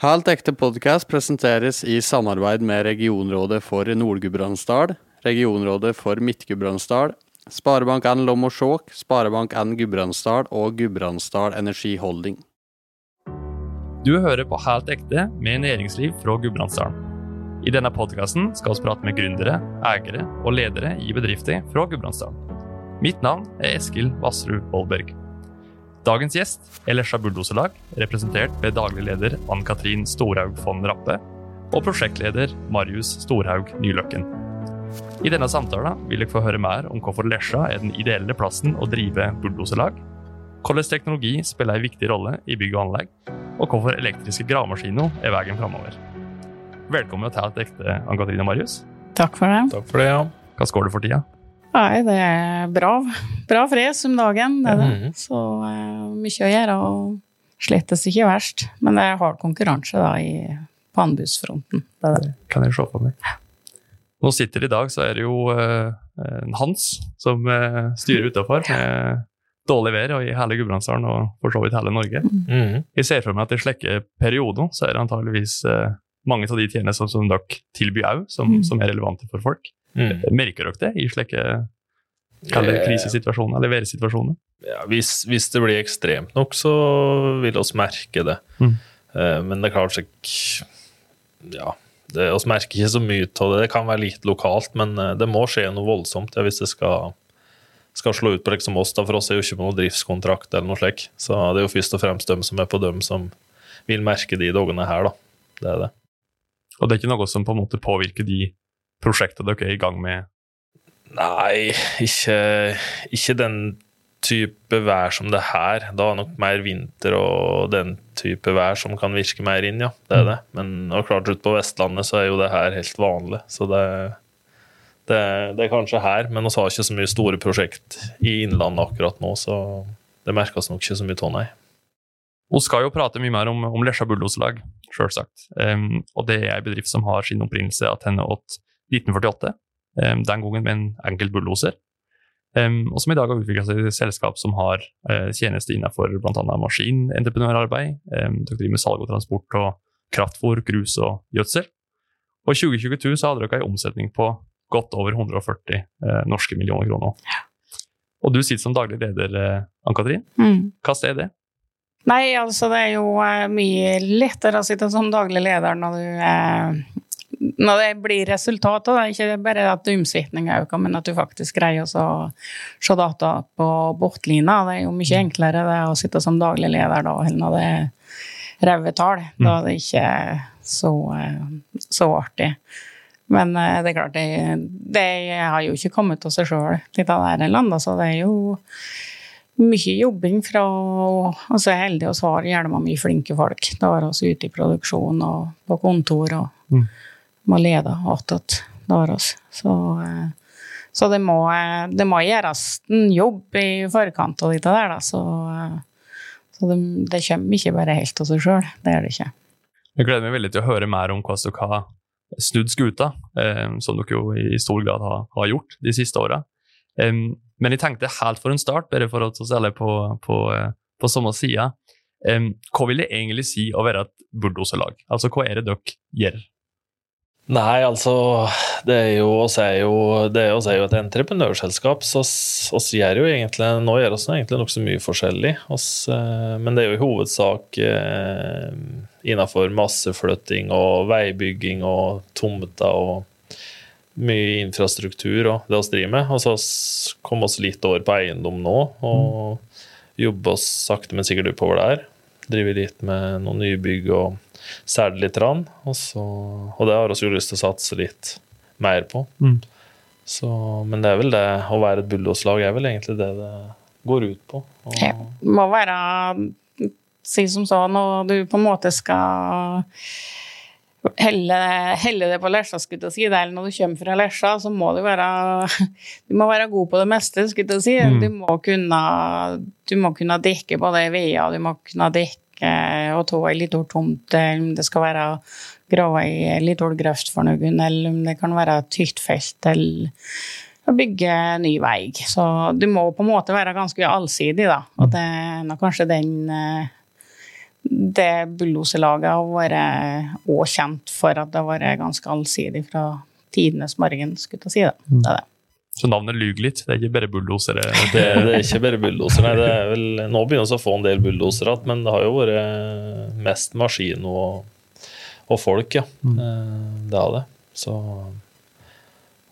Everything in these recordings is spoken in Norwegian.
Helt ekte podkast presenteres i samarbeid med Regionrådet for Nord-Gudbrandsdal, Regionrådet for Midt-Gudbrandsdal, Sparebank1 Lom og Skjåk, Sparebank1 Gudbrandsdal og Gudbrandsdal Energiholding. Du hører på Helt ekte med næringsliv fra Gudbrandsdalen. I denne podkasten skal vi prate med gründere, eiere og ledere i bedrifter fra Gudbrandsdalen. Mitt navn er Eskil Vassrud Vollberg. Dagens gjest er Lesja Bulldoserlag, representert ved daglig leder Ann-Katrin Storhaug von Rappe og prosjektleder Marius Storhaug Nyløkken. I denne samtalen vil dere få høre mer om hvorfor Lesja er den ideelle plassen å drive bulldoserlag, hvordan teknologi spiller en viktig rolle i bygg og anlegg, og hvorfor elektriske gravemaskiner er veien framover. Velkommen til et ekte Ann-Katrin og Marius. Takk for det. Takk for det, ja. Hva skår du for tida? Nei, det er bra, bra fres om dagen, det er det. Mhm. Så uh, mye å gjøre, og slettes ikke verst. Men det er hard konkurranse da i, på anbudsfronten. Det det. det. Kan jeg se på meg. Nå sitter i dag, så er det jo uh, Hans som uh, styrer utafor med dårlig vær og i hele Gudbrandsdalen og for så vidt hele Norge. Mm. Jeg ser for meg at i slike perioder så er det antageligvis eh, mange av de tjenestene som dere tilbyr òg, som, Mm. som er relevante for folk. Mhm. Merker dere det i slike det krisesituasjoner eller værsituasjoner? Ja, hvis, hvis det blir ekstremt nok, så vil oss merke det. Mhm. Eh, Men det er klart ikke Ja, det, oss merker ikke så mye av det. Det kan være litt lokalt, men eh, det må skje noe voldsomt ja, hvis det skal, skal slå ut på liksom oss. da, For oss er jo ikke på noen driftskontrakt eller noe slikt. Så det er jo først og fremst dem som er på dem, som vil merke de dagene her, da. Det er det. Og det er ikke noe som på en måte påvirker de prosjektene dere er i gang med? Nei, ikke, ikke den type vær som det her. Da er nok mer vinter og den type vær som kan virke mer inn, ja. Det er det. Men og klart ute på Vestlandet så er jo det her helt vanlig. Så det, det, det er kanskje her, men vi har ikke så mye store prosjekt i Innlandet akkurat nå, så det merkes nok ikke så mye av, nei. Vi skal jo prate mye mer om, om Lesja Bulldoserlag, selvsagt. Um, og det er ei bedrift som har sin opprinnelse attende til 1948, um, den gangen med en enkel bulldoser. Um, og som i dag har utvikla seg til et selskap som har uh, tjenester innenfor bl.a. maskinentreprenørarbeid. Um, dere driver med salg og transport og kraftfôr, grus og gjødsel. Og i 2022 så hadde dere en omsetning på godt over 140 uh, norske millioner kroner. Og du sitter som daglig leder, uh, Ann-Katrin. Mm. Hva er det? Nei, altså det er jo eh, mye lettere å sitte som daglig leder når du eh, når det blir resultatet, da. Ikke bare at omsetninga øker, men at du faktisk greier å se data på bortlina. Det er jo mye enklere det å sitte som daglig leder da, enn når det er røde tall. Da er det ikke så, eh, så artig. Men eh, det er klart, det, det har jo ikke kommet av seg sjøl, litt av det her landet, så det er jo mye jobbing fra Og så er jeg heldig og har gjerne mye flinke folk. Da er vi ute i produksjon og på kontor og Mm. Må lede attåt. Da er oss. Så, eh, så det, må, eh, det må gjøres en jobb i forkant av dette der, da. Så, eh, så det, det kommer ikke bare helt av seg sjøl. Det gjør det ikke. Jeg gleder meg veldig til å høre mer om hvordan dere har snudd skuta, som dere jo i stor grad har, gjort de siste åra. Men jeg tenkte helt for en start, bare for å stelle på, på, eh, på samme side, hva vil det egentlig si å være et bulldoserlag? Altså, hva er det dere gjør? Nei, altså Det er jo oss er jo, det er, oss er jo et entreprenørselskap, så oss, oss gjør jo egentlig Nå gjør oss egentlig nokså mye forskjellig, oss, eh, men det er jo i hovedsak eh, innenfor masseflytting og veibygging og tomter og mye infrastruktur og det vi driver med. Og så oss- kom oss litt over på eiendom nå, og jobber oss sakte, men sikkert oppover der. Driver litt med noen nybygg og selger litt. Rann, og, så, og det har vi jo lyst til å satse litt mer på. Mm. Så, men det er vel det å være et bulldoslag er vel egentlig det det går ut på. Og, Ja. Må være Si som så, når du på en måte skal helle, helle det på Lesja, skulle jeg si, det, er når du kommer fra Lesja, så må du være Du må være god på det meste, skulle jeg si. Mm. Du, må kunne, du må kunne dekke både veier, du må kunne dekke og ta ei lita tomt, eller om det skal være grave ei lita grøft for noen, eller om det kan være et hyttefelt, eller å bygge ny vei. Så du må på en måte være ganske allsidig, da. Og det er kanskje den, eh, det bulldoserlaget har vært òg kjent for at det har vært ganske allsidig fra tidenes morgen, skulle jeg si. Da. Det er det. Så navnet lyver litt. Det er ikke bare bulldosere. Det, det er ikke bare bulldoser, nei. Det er vel, nå begynner vi å få en del bulldosere igjen, men det har jo vært mest maskin og, og folk, ja. Mm. Det har det. Så,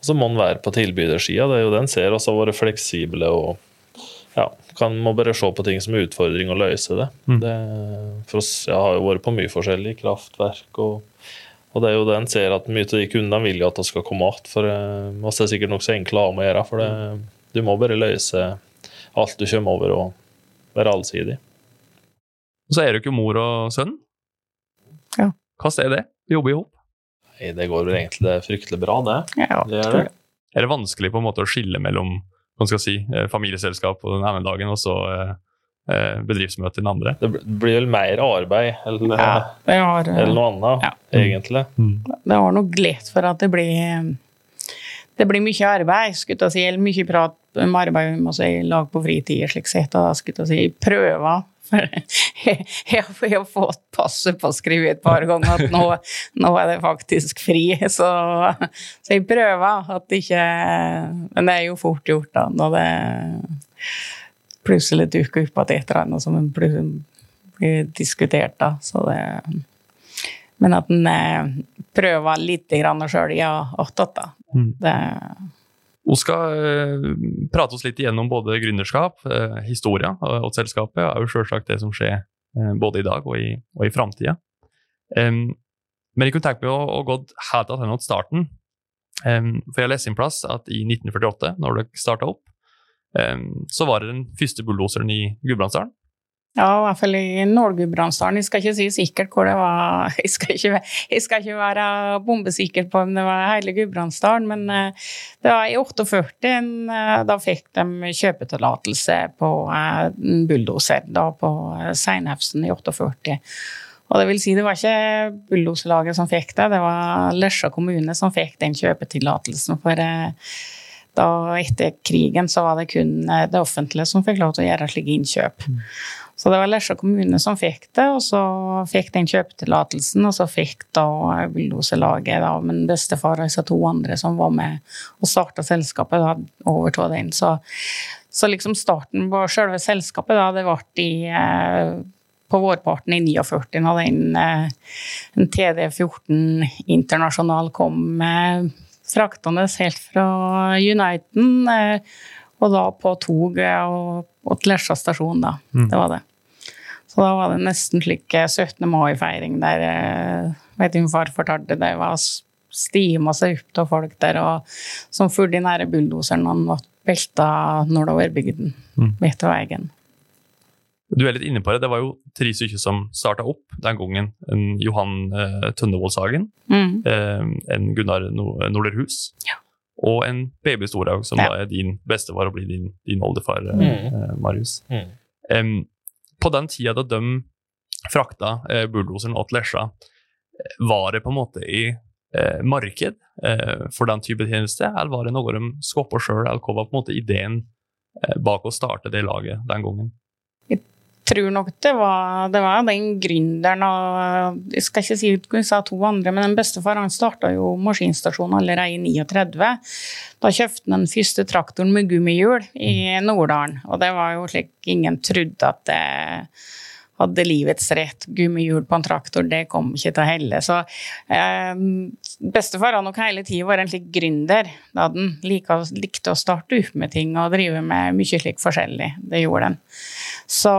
så må en være på tilbydersida. Det er jo den ser oss har vært fleksible og ja, kan må bare se på ting som er utfordring og løse det. Mm. det for oss, Jeg har jo vært på mye forskjellig kraftverk og og det er jo det en ser at mye av de kundene vil jo at det skal komme igjen. For eh, oss er sikkert nokså enkle å ha med å gjøre. For det, du må bare løse alt du kommer over, og være allsidig. Og så er du ikke mor og sønn. Ja. Hvordan er det? Du jobber i hop. Nei, Det går vel egentlig fryktelig bra, det. Ja, Det er det. Er det vanskelig på en måte å skille mellom hva skal si, eh, familieselskap på den ene dagen og så eh, eh, bedriftsmøte den andre? Det blir vel mer arbeid eller, Ja, har, eller noe annet, Ja. egentlig. det har nok lett for at det blir det blir mye arbeid, skulle jeg si, eller mye prat om arbeid vi må si, lag på fritida, slik sett, og da skulle jeg si prøver. For jeg, jeg, jeg har fått passet påskrevet et par ganger at nå, nå er det faktisk fri, så, så jeg prøver at det ikke Men det er jo fort gjort, da, når det plutselig dukker opp at et eller annet som en blir diskutert, da. Så det Men at en eh, prøver litt sjøl, ja, attåt, da. Mm. Det, Vi skal eh, prate oss litt igjennom både gründerskap, eh, historia og, og selskapet, og jo selvsagt det som skjer eh, både i dag og i, og i framtida. Men jeg kunne tenke meg å, gå helt tilbake til starten. For jeg leste en plass at i 1948, når det starta opp, så var det den første bulldoseren i Gudbrandsdalen. Ja, i hvert fall i Nord-Gudbrandsdalen. Jeg skal ikke si sikkert hvor det var. Jeg skal ikke, jeg skal ikke være bombesikker på om det var hele Gudbrandsdalen, men eh, det var i 48 eh, da fikk de kjøpetillatelse på eh, bulldoser, på eh, i 48. Og det vil si, det var ikke bulldoserlaget som fikk det, det var Lesja kommune som fikk den kjøpetillatelsen. For da etter krigen så var det kun det offentlige som fikk lov til å gjøre slike innkjøp. Så det var Lesja kommune som fikk det, og så fikk den kjøpetillatelsen, og så fikk da bulldoserlaget, da, men bestefar og disse to andre som var med og starta selskapet, da overtok den. Så, så liksom starten på selve selskapet, da, det ble i eh, på vårparten i 49, når den eh, en TD14 Internasjonal kom eh, fraktende helt fra Uniten, eh, og da på tog eh, og, og til Lesja stasjon, da. Mm. Det var det. Så da var det nesten slik eh, 17. mai-feiring der eh, vet du, min far fortalte det var stima seg opp av folk der og, som fulgte de nære bulldoseren han ble velta nordover bygden Mm. midt ved veien. Du er litt inne på det. Det var jo tre stykker som starta opp den gangen. En Johan eh, Tønnevoldshagen, Mm. eh, en Gunnar no Norderhus Ja. Og en baby Storhaug, som Ja. da er din bestefar og blir din, din oldefar, eh, Mm. eh, Marius. Mm. Um, på den tida da de frakta eh, bulldoseren til Lesja, var det på en måte i eh, marked eh, for den type tjeneste, eller var det noe de skapte sjøl, eller hva var på en måte ideen eh, bak å starte det laget den gangen? Tror nok det var, det var den gründeren og Jeg skal ikke si hva jeg sa to andre, men den bestefar han starta jo maskinstasjonen allerede i 39. Da kjøpte han den første traktoren med gummihjul i Norddalen. Og det var jo slik ingen trodde at det hadde livets rett. Gummihjul på en traktor, det kom ikke til å helle. Så eh, bestefar har nok hele tida vært en slik gründer. Da den like, likte å starte opp med ting og drive med mye slik forskjellig. Det gjorde den. Så,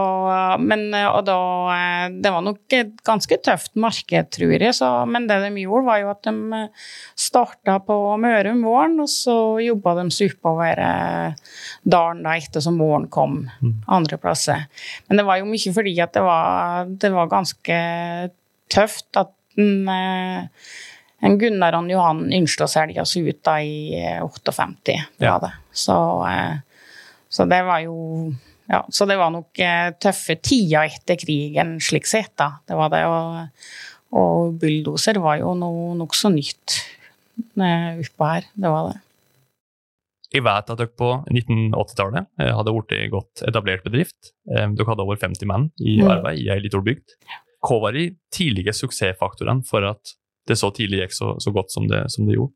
men, og da, eh, det var nok et ganske tøft marked, tror jeg. Så, men det de gjorde, var jo at de starta på Møre om våren, og så jobba de seg oppover eh, dalen da etter som våren kom andre plasser. Men det var jo mye fordi at det var, det var ganske tøft at en, eh, en Gunnar og Johan å selge oss ut da i eh, 58. Ja. det. Så, eh, så det var jo ja, så det var nok eh, tøffe tider etter krigen, slik sett. da. Det var det, og, og bulldoser var jo noe nokså nytt eh, oppå her. Det var det. Jeg vet at dere på 1980-tallet eh, hadde blitt godt etablert bedrift. Eh, Dere hadde over 50 menn i Mm. arbeid i ei lita bygd. Hva var de tidlige suksessfaktorene for at det så tidlig gikk så, så godt som det, som det gjorde?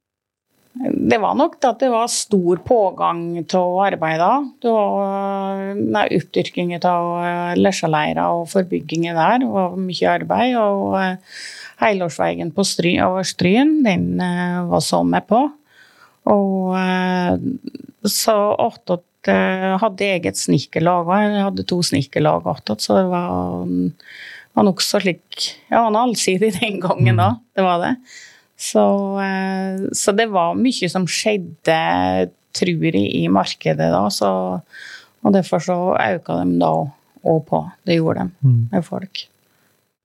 Det var nok at det var stor pågang av arbeid da. Det var oppdyrking av lesjaleirer og forbygginger der. Det var mye arbeid. Og eh, helårsveien på Stry, over Stryn, den eh, var så med på. Og eh, så attåt eh, hadde eget snekkerlag òg. Jeg hadde to snekkerlag attåt, så det var, var nokså slik Ja, han allsidig den gangen da. Det var det. Så, eh, så det var mye som skjedde, tror jeg, i markedet da. Så, og derfor så øka de da òg på. Det gjorde de med folk.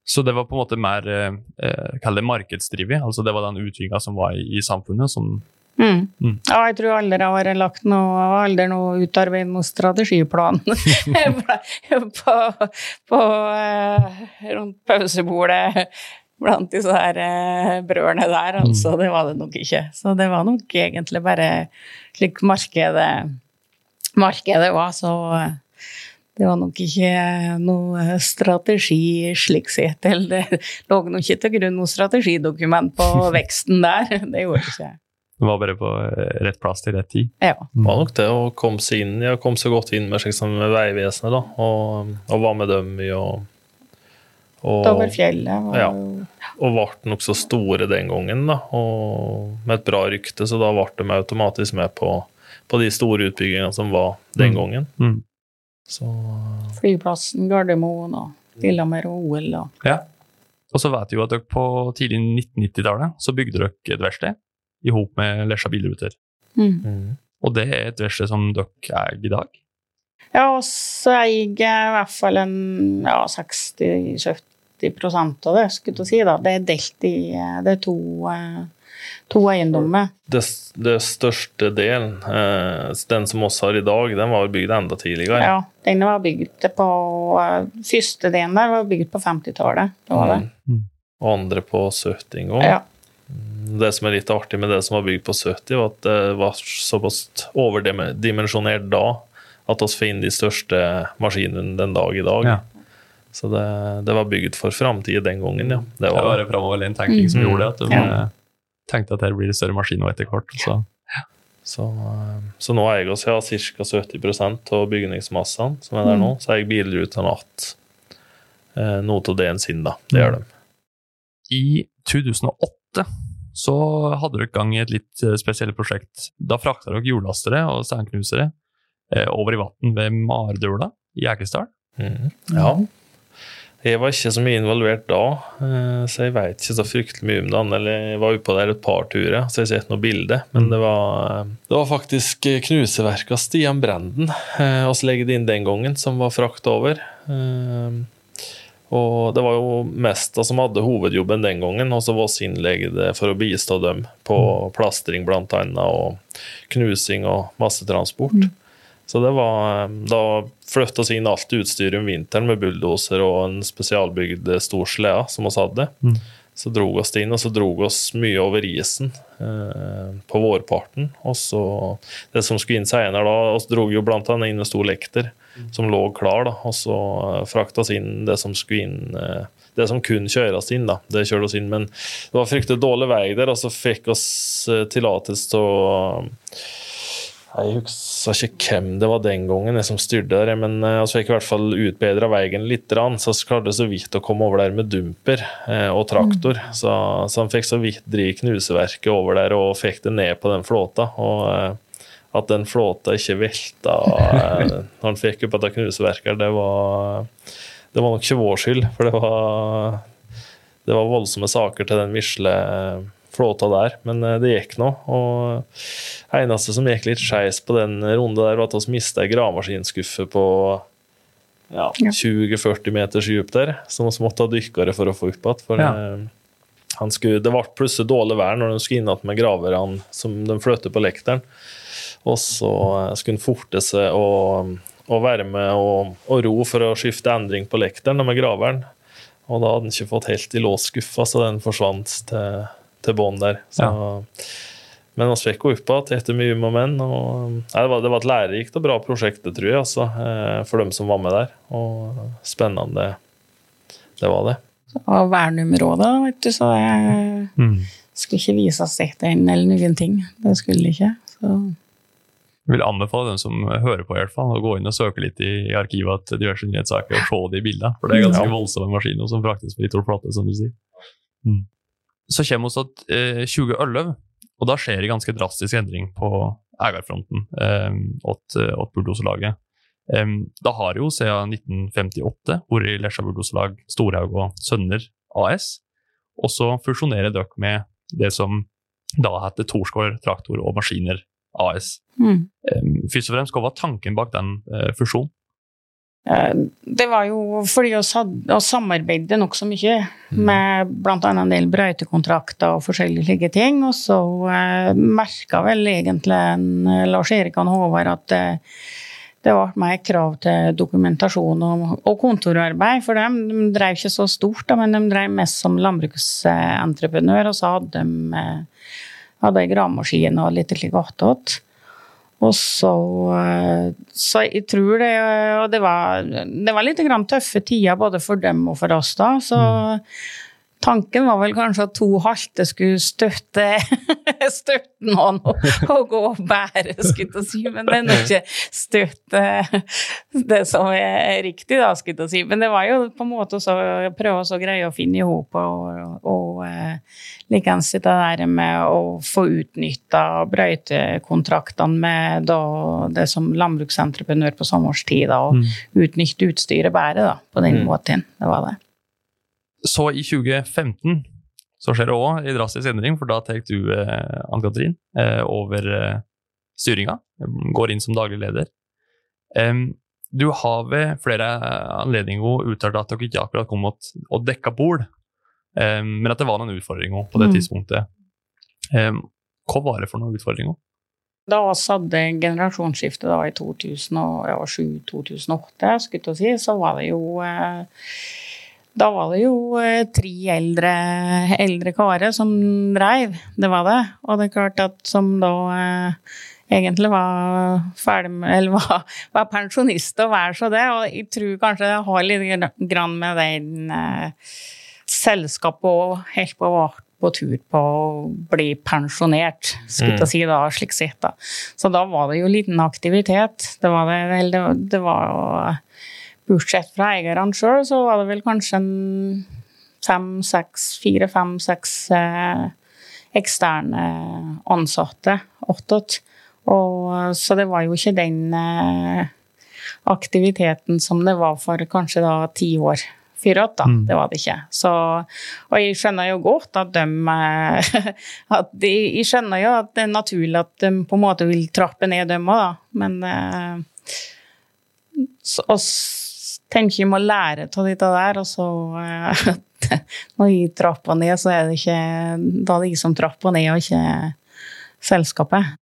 Så det var på en måte mer eh, kall det markedsdrevet? Altså det var den utviklinga som var i, i samfunnet, som Mm. Mm. Ja, jeg tror aldri jeg har lagt noe, aldri noe utarbeidet noen strategiplan på, på eh, rundt pausebordet blant disse her eh, brødene der, altså. Det var det nok ikke. Så det var nok egentlig bare slik markedet markedet var, så eh, det var nok ikke noe strategi slik sett. Eller det lå nok ikke til grunn noe strategidokument på veksten der. Det gjorde det ikke. Det var bare på eh, rett plass til rett tid. Ja. Det var nok det å komme seg inn ja, komme så godt inn med, liksom, med Vegvesenet, da, og, og var med dem i og, og Over fjellet var Ja. og ble nokså store den gangen, da, og med et bra rykte, så da ble de automatisk med på, på de store utbyggingene som var den Mm. gangen. Mm. Så flyplassen, Gardermoen og Lillehammer og OL og Ja. Og så vet vi jo at dere på tidlig 1990-tallet så bygde dere et verksted i hop med Lesja bilruter. mm. mm. Og det er et vesle som dere eier i dag. Ja, og så eier jeg i hvert fall en ja, 60-70 av det, skulle jeg si. da. Det er delt i Det er to, eh, to eiendommer. det, det største delen, eh, den som oss har i dag, den var bygd enda tidligere. Ja, den var bygd på eh, Første delen der var bygd på 50-tallet. Det var det. Mm. Og andre på 70 en gang. Ja. Det som er litt artig med det som var bygd på 70, var at det var såpass overdimensjonert da at vi får inn de største maskinene den dag i dag. Ja. Så det, det var bygd for framtida den gangen, ja. Det Det var var en framoverlent tenking som Mm. gjorde det. At de Ja. tenkte at her blir det større maskiner etter hvert. Så. Så, eh, så nå eier vi oss ja, ca. 70 av bygningsmassene som er der nå. Så eier bilrutene igjen eh, noe av det en sin, da. Det gjør de. I 2008 så hadde dere gang i et litt eh, spesielt prosjekt. Da frakta dere jordlastere og steinknusere eh, over i vann ved Mardøla i Eikesdal. Mm. Ja. Jeg var ikke så mye involvert da, eh, så jeg veit ikke så fryktelig mye om det. Eller jeg var oppå der et par turer, så jeg har sett noe bilde. Men det var, det var faktisk knuseverket Stian Brenden oss legget inn den gangen, som var frakta over. Eh, Og det var jo Mesta som hadde hovedjobben den gangen, og så var vi innleggede for å bistå dem på plastring blant annet, og knusing og massetransport. Så det var, da flytta vi inn alt utstyret om vinteren med bulldoser og en spesialbygd stor slede som vi hadde. Mm. Så drog oss inn, og så drog oss mye over isen eh, på vårparten. Og så det som skulle inn senere da, oss drog jo blant annet inn en stor lekter som lå klar, da, og så fraktes oss inn det som skulle inn eh, det som kunne kjøres inn, da. Det kjørte oss inn, men det var fryktelig dårlig vei der, og så fikk oss eh, tillatelse til å jeg husker ikke hvem det var den gangen jeg som styrte der, men vi vi fikk i hvert fall utbedra veien litt, så vi klarte så vidt å komme over der med dumper eh, og traktor. Så, så han fikk så vidt drive knuseverket over der og fikk det ned på den flåta. Og eh, at den flåta ikke velta eh, når han fikk opp dette knuseverket, det var, det var nok ikke vår skyld, for det var, det var voldsomme saker til den misle flåta der, men eh, det gikk nå. Og eneste som gikk litt skeis på den runde der, var at vi mista ei gravemaskinskuffe på ja, Ja. 20-40 meters dyp der, som vi måtte ha dykkere for å få opp igjen. For Ja. eh, han skulle, det ble plutselig dårlig vær når de skulle inn igjen med graverne som de flyttet på lekteren. Og så eh, skulle han forte seg å, å være med og, og ro for å skifte endring på lekteren med graveren. Og da hadde han ikke fått helt i lås skuffa, så den forsvant til, til bånn der. Så men vi fikk henne opp igjen etter mye med menn. Og, nei, det, var, det, var, et lærerikt og bra prosjekt, det tror jeg, altså, eh, for dem som var med der. Og spennende, det var det. Og verneområdet, vet du, så det mm. skulle ikke vises etter en eller noen ting. Det skulle det ikke. så... Jeg vil anbefale dem som hører på, i hvert fall, å gå inn og søke litt i, arkivet til diverse nyhetssaker og se de bildene. For det er ganske voldsomme maskiner som fraktes på litt Flate, som du sier. Mm. Så kommer vi til eh, 2011, og da skjer det ganske drastisk endring på eierfronten eh, åt, åt bulldoselaget. Eh, da har jo siden 1958 vært Lesja Bulldoserlag Storhaug og Sønner AS, og så fusjonerer dere med det som da heter Torsgård Traktor og Maskiner AS. Mm. Først og fremst, Hva var tanken bak den uh, fusjonen? Eh, det var jo fordi vi samarbeidet nokså mye mm. med bl.a. en del brøytekontrakter og forskjellige slike ting. Og så uh, merka vel egentlig Lars Erik og Håvard at det, det ble mer krav til dokumentasjon og, og kontorarbeid for dem. De drev ikke så stort, da, men de drev mest som landbruksentreprenør, og så hadde de hadde ei gravemaskin og litt slik attåt. Og så, eh, så jeg tror det Og det var, det var litt tøffe tider både for dem og for oss da. Så mm. Tanken var vel kanskje at to halte skulle støtte, støtte noen og, og, gå og bære, skulle jeg si. Men det nok ikke støtte det som er riktig, da, skulle jeg si. Men det var jo på en måte å prøve å greie å finne i hop og, og og likeens det der med å få utnytta brøytekontraktene med da, det som landbruksentreprenør på sommerstid, og mm. utnytte utstyret bedre da, på den mm. måten. Det var det. Så i 2015 så skjer det òg en drastisk endring, for da tar du, eh, Ann-Katrin, eh, over eh, styringa. Går inn som daglig leder. Um, du har ved flere anledninger uttalt at dere ikke akkurat kom mot å dekke bord, um, men at det var noen utfordringer på det mm. tidspunktet. Um, hva var det for noen utfordringer? Da vi hadde generasjonsskiftet i 2007-2008, si, så var det jo eh, da var det jo eh, tre eldre, eldre karer som dreiv, det var det. Og det er klart at som da eh, egentlig var ferdig med, eller var, var pensjonist og vær så det. Og jeg tror kanskje det har litt grann med den eh, selskapet òg helt på vart på tur på å bli pensjonert, skulle jeg mm. si da, slik sett. da. Så da var det jo liten aktivitet. Det var det, det, det var jo Bortsett fra eierne sjøl, så var det vel kanskje en fem, seks, fire, fem, seks eh, eksterne ansatte attåt. Så det var jo ikke den eh, aktiviteten som det var for kanskje da ti år før da. Mm. Det var det ikke. Så, og jeg skjønner jo godt at de, eh, at de Jeg skjønner jo at det er naturlig at de på en måte vil trappe ned dem òg, da. Men eh, så, tenker jeg må lære av dette der, og så uh, Når jeg trapper ned, så er det ikke Da er det jeg som trapper ned, og ikke selskapet.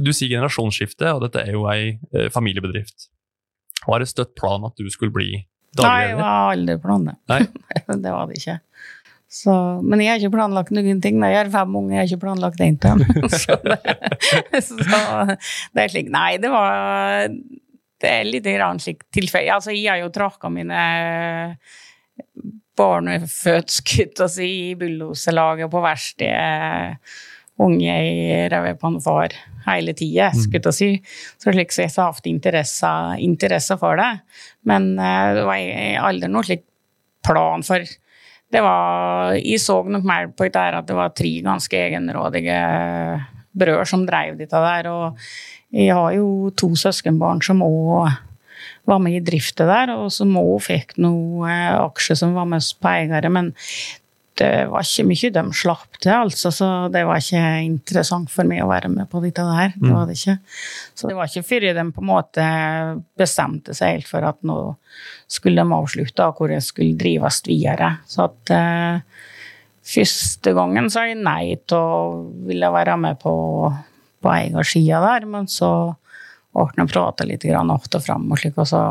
Du sier generasjonsskifte, og dette er jo ei eh, familiebedrift. Var det støtt plan at du skulle bli dagleder? Nei, det var aldri planen. det var det ikke. Så, men jeg har ikke planlagt noen ting. Jeg har fem unger, jeg har ikke planlagt én til dem. så, så det er slik Nei, det var det er litt slik tilfelle. Altså, jeg har jo tråkka mine barnefødskutt si, i bulldoselaget på verkstedet. Unge i ræva far hele tida, skutt jeg si. Så slik sett har jeg hatt interesse, interesse, for det. Men uh, det var aldri noe slik plan for det var, Jeg så nok mer på det at det var tre ganske egenrådige brødre som drev dette der. og jeg har jo to søskenbarn som òg var med i drifta der, og som òg fikk noen eh, aksjer som var med på eiere. Men det var ikke mye de slapp til, altså, så det var ikke interessant for meg å være med på dette der. Det var det ikke. Så det var ikke før de på en måte bestemte seg helt for at nå skulle de avslutte, hvor det skulle drives videre. Så at uh, første gangen sa jeg nei til å ville være med på på eiersida der, men så ble det prata litt att og fram, og slik, og så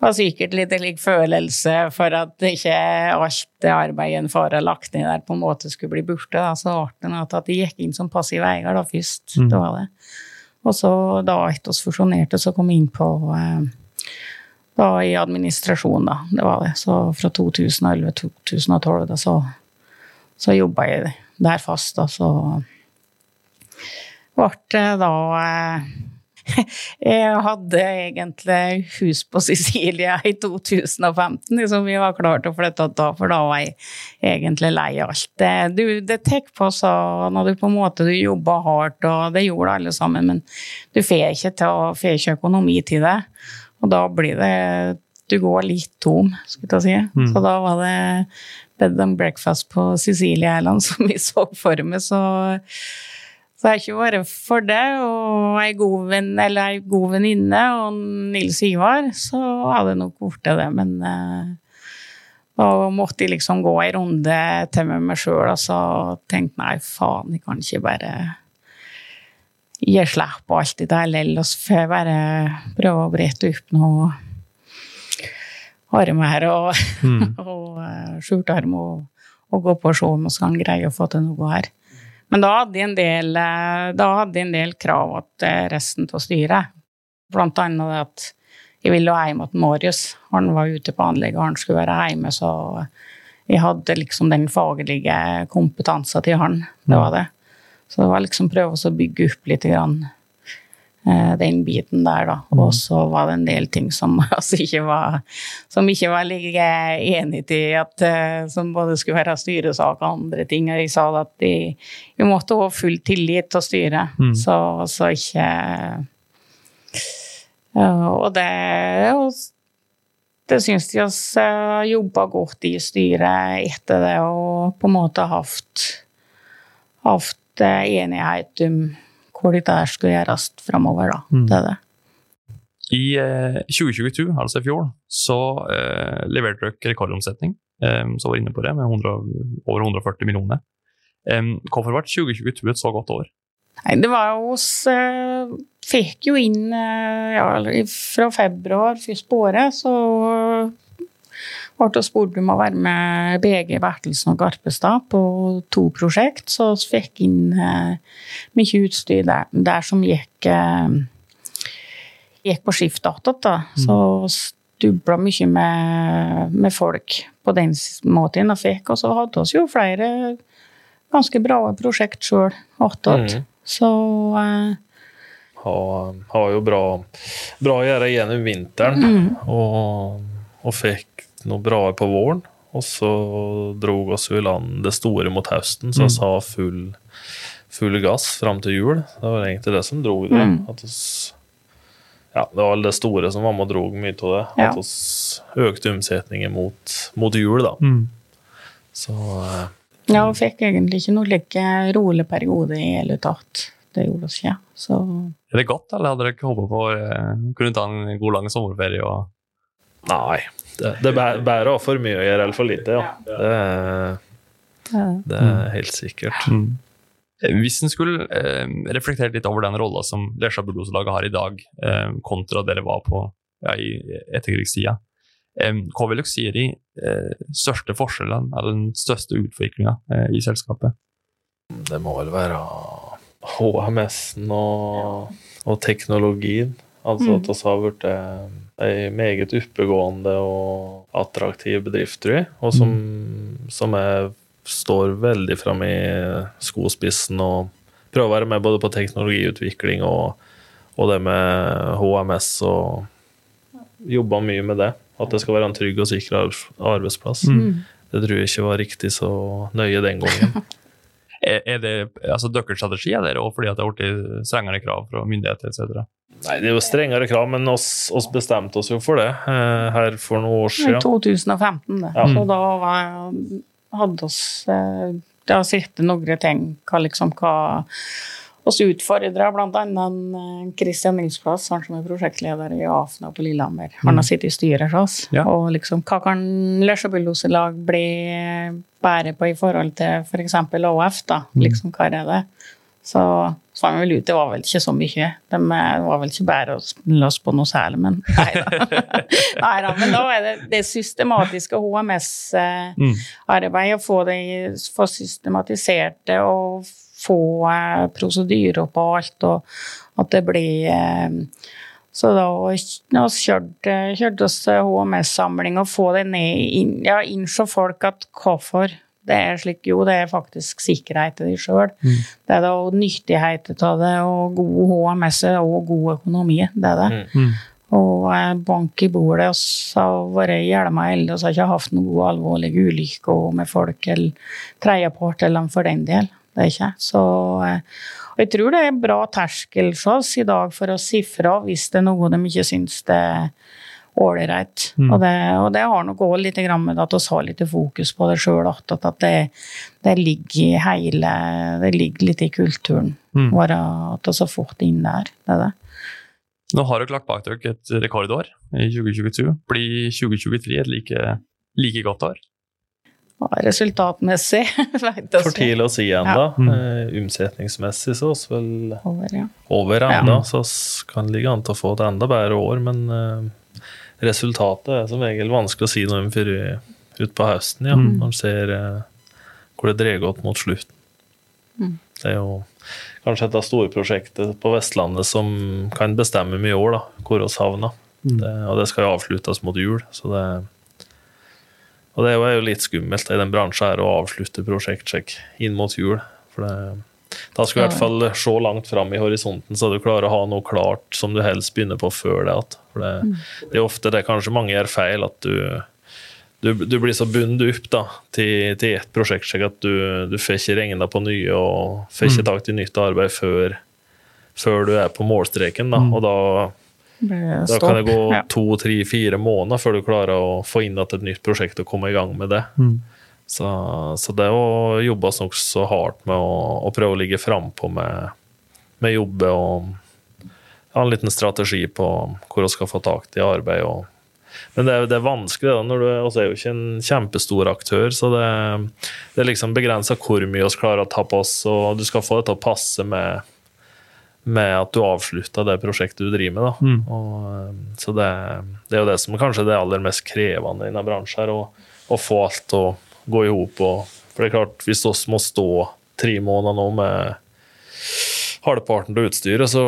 var sikkert litt lik følelse for at ikke alt det arbeidet en far har lagt ned der, på en måte skulle bli borte. Da. Så ble det at de gikk inn som passiv eier da først. Mm. Det var det. Og så da etter fusjonerte, så kom jeg inn på eh, da i administrasjon, da. Det var det. Så fra 2011-2012, da, så, så jobba jeg der fast, da. Så ble det da eh, Jeg hadde egentlig hus på Sicilia i 2015, liksom vi var klare til å flytte da, for da var jeg egentlig lei av alt. Det, du, det tar på så når du på en måte du jobber hardt, og det gjorde alle sammen, men du får ikke, til, får ikke økonomi til det. Og da blir det Du går litt tom, skulle jeg si. Mm. Så da var det bed and breakfast på Sicilia Island som vi så for meg, så så jeg har ikke vært for det, og ei god venn, eller ei god venninne og Nils Ivar, så hadde jeg nok blitt det, men eh, da måtte jeg liksom gå ei runde til med meg sjøl og så tenkte nei, faen, jeg kan ikke bare gi slipp på alt det der likevel. så får bare prøve å brette opp noe armer og, Mm. og eh, skjortearm og, og gå på og se om vi kan greie å få til noe her. Men da hadde jeg en del, eh, jeg en del krav til resten av styret. Blant annet at jeg ville hjem til Marius. Han var ute på anlegget, han skulle være hjemme, så jeg hadde liksom den faglige kompetansen til han. Det var det. Så det var liksom prøve å bygge opp litt grann, eh, den biten der, da. Og så var det en del ting som altså ikke var som ikke var like enig i at eh, som både skulle være styresak og andre ting. Og jeg sa at de, vi måtte ha full tillit til styret, Mm. så, så ikke Og det og det syns de oss jobba godt i styret etter det, og på en måte hatt, hatt eh, enighet om hvor dette skulle gjøres framover, da. Mm. Det er det. I eh, 2022, altså i fjor, så eh, leverte dere rekordomsetning, eh, som var inne på det, med 100, over 140 millioner. Eh, hvorfor ble 2022 et så godt år? Nei, det var jo oss eh, Fikk jo inn eh, ja, fra februar først på året, så ble spurt om å være med BG Bertelsen og Garpestad på to prosjekt, så vi fikk inn eh, mye utstyr der, der som gikk eh, gikk på skiftdata, da. Så stubla mye med, med folk på den måten og fikk, og så hadde vi jo flere ganske bra prosjekt sjøl attåt. Mm. Så eh, Har, har jo bra, bra å gjøre gjennom vinteren, mm, og, og fikk noe bra på våren. Og så drog oss i land det store mot høsten, så vi Mm. har full, full gass fram til jul. Det var egentlig det som drog det. Mm. At oss, ja, det var det store som var med og drog mye av det. Ja. At oss økte omsetningen mot, mot jul, da. Mm. Så uh, ja, og fikk egentlig ikke noe like rolig periode i hele tatt. Det gjorde oss ikke. Så Er det godt, eller hadde dere ikke håpet på å kunne ta en god, lang sommerferie? og nei. Det, det er bæ- bare å ha for mye å gjøre eller for lite, ja. Det, eh, det er helt sikkert. Mm. Hvis en skulle eh, reflektert litt over den rolla som Lesja bulldoselaget har i dag, eh, kontra dere var på ja, i etterkrigstida, eh, hva vil dere si er de eh, største forskjellene, eller den største utviklinga eh, i selskapet? Det må vel være HMS-en og, og teknologien. Altså at vi har blitt ei meget oppegående og attraktiv bedrift, tror jeg. Og som, som jeg står veldig fram i skospissen og prøver å være med både på teknologiutvikling og, og det med HMS og jobber mye med det. At det skal være en trygg og sikker arbeidsplass. mm. Det tror jeg ikke var riktig så nøye den gangen. Er, er det altså deres strategi er det også fordi at det har blitt strengere krav fra myndigheter etc.? Nei, det er jo strengere krav, men oss, oss bestemte oss jo for det eh, her for noen år I siden. 2015, det. Ja. Så da var, hadde oss eh, Det har sittet noen ting hva liksom hva oss utfordra, blant annet eh, Christian Nilsplass, han som er prosjektleder i AFNA på Lillehammer. Han har sittet i styret hos oss. Ja. Og liksom, hva kan Lesjabulldoselag bli bedre på i forhold til f.eks. ÅF, da? Liksom, hva er det? Så fant vi vel ut det var vel ikke så mye. De eh, var vel ikke bare å løs på noe særlig, men nei da. nei da. Men da er det det systematiske HMS-arbeidet, å få, det, få systematisert det og få eh, prosedyrer på alt, og at det blir eh, så da kjørte vi oss HMS-samling og få det ned inn, ja, innså folk at hvorfor det er slik, jo, det er faktisk sikkerhet til de sjøl. Mm. Det er da nyttighet av det, og god HMS og god økonomi. Det er det. Mm. mm. Og eh, bank i bordet. og så har vært hjelma elde og så har ikke hatt noen alvorlige ulykker med folk eller tredjepart eller for den del. Det er ikke. Så eh, og jeg tror det er bra terskel for oss i dag for å si fra hvis det er noe de ikke syns det er ålreit. Mm. Og, og, det har nok òg litt med at vi har litt fokus på det sjøl, at, at det, det, ligger i hele Det ligger litt i kulturen mm. vår at vi har fått inn der. Det er det. Nå har dere lagt bak dere et rekordår i 2022. Blir 2023 et like, like godt år? Resultatmessig For tidlig å si ennå. Ja. Mm. Omsetningsmessig så oss vel over, ja. over enda, ja. så kan ligge an til å få et enda bedre år, men uh, resultatet er som regel vanskelig å si noe om før utpå høsten, ja, mm. når man ser uh, hvor det dreier godt mot slutten. Mm. Det er jo kanskje et av store prosjektet på Vestlandet som kan bestemme mye år, da, hvor vi havner. Mm. Det, og det skal jo avsluttes mot jul, så det og det er jo litt skummelt i den bransjen her å avslutte prosjektsjekk inn mot jul. For det, da skal du i hvert fall se langt fram i horisonten, så du klarer å ha noe klart som du helst begynner på før det. For det, mm. det er ofte det kanskje mange gjør feil, at du, du, du blir så bundet opp da, til, til ett prosjektsjekk at du, du får ikke regna på nye og får ikke mm. tak til nytt arbeid før, før du er på målstreken. Da. Mm. Og da da kan det gå ja. to, tre, fire måneder før du klarer å få inn et nytt prosjekt og komme i gang med det. Mm. Så, så, det å jobbe nokså hardt med å, å, prøve å ligge frampå med, med jobbe og ha en liten strategi på hvor vi skal få tak i arbeid. Og, men det er, det er vanskelig, da, når du også er jo ikke en kjempestor aktør, så det, det er liksom begrensa hvor mye vi klarer å ta på oss, og du skal få det til å passe med med at du avslutta det prosjektet du driver med. Da. Mm. Og, eh, så det, det, er jo det som kanskje er det aller mest krevende i denne bransjen, å, å få alt til å gå i hop. For det er klart, hvis vi må stå tre måneder nå med halvparten av utstyret, så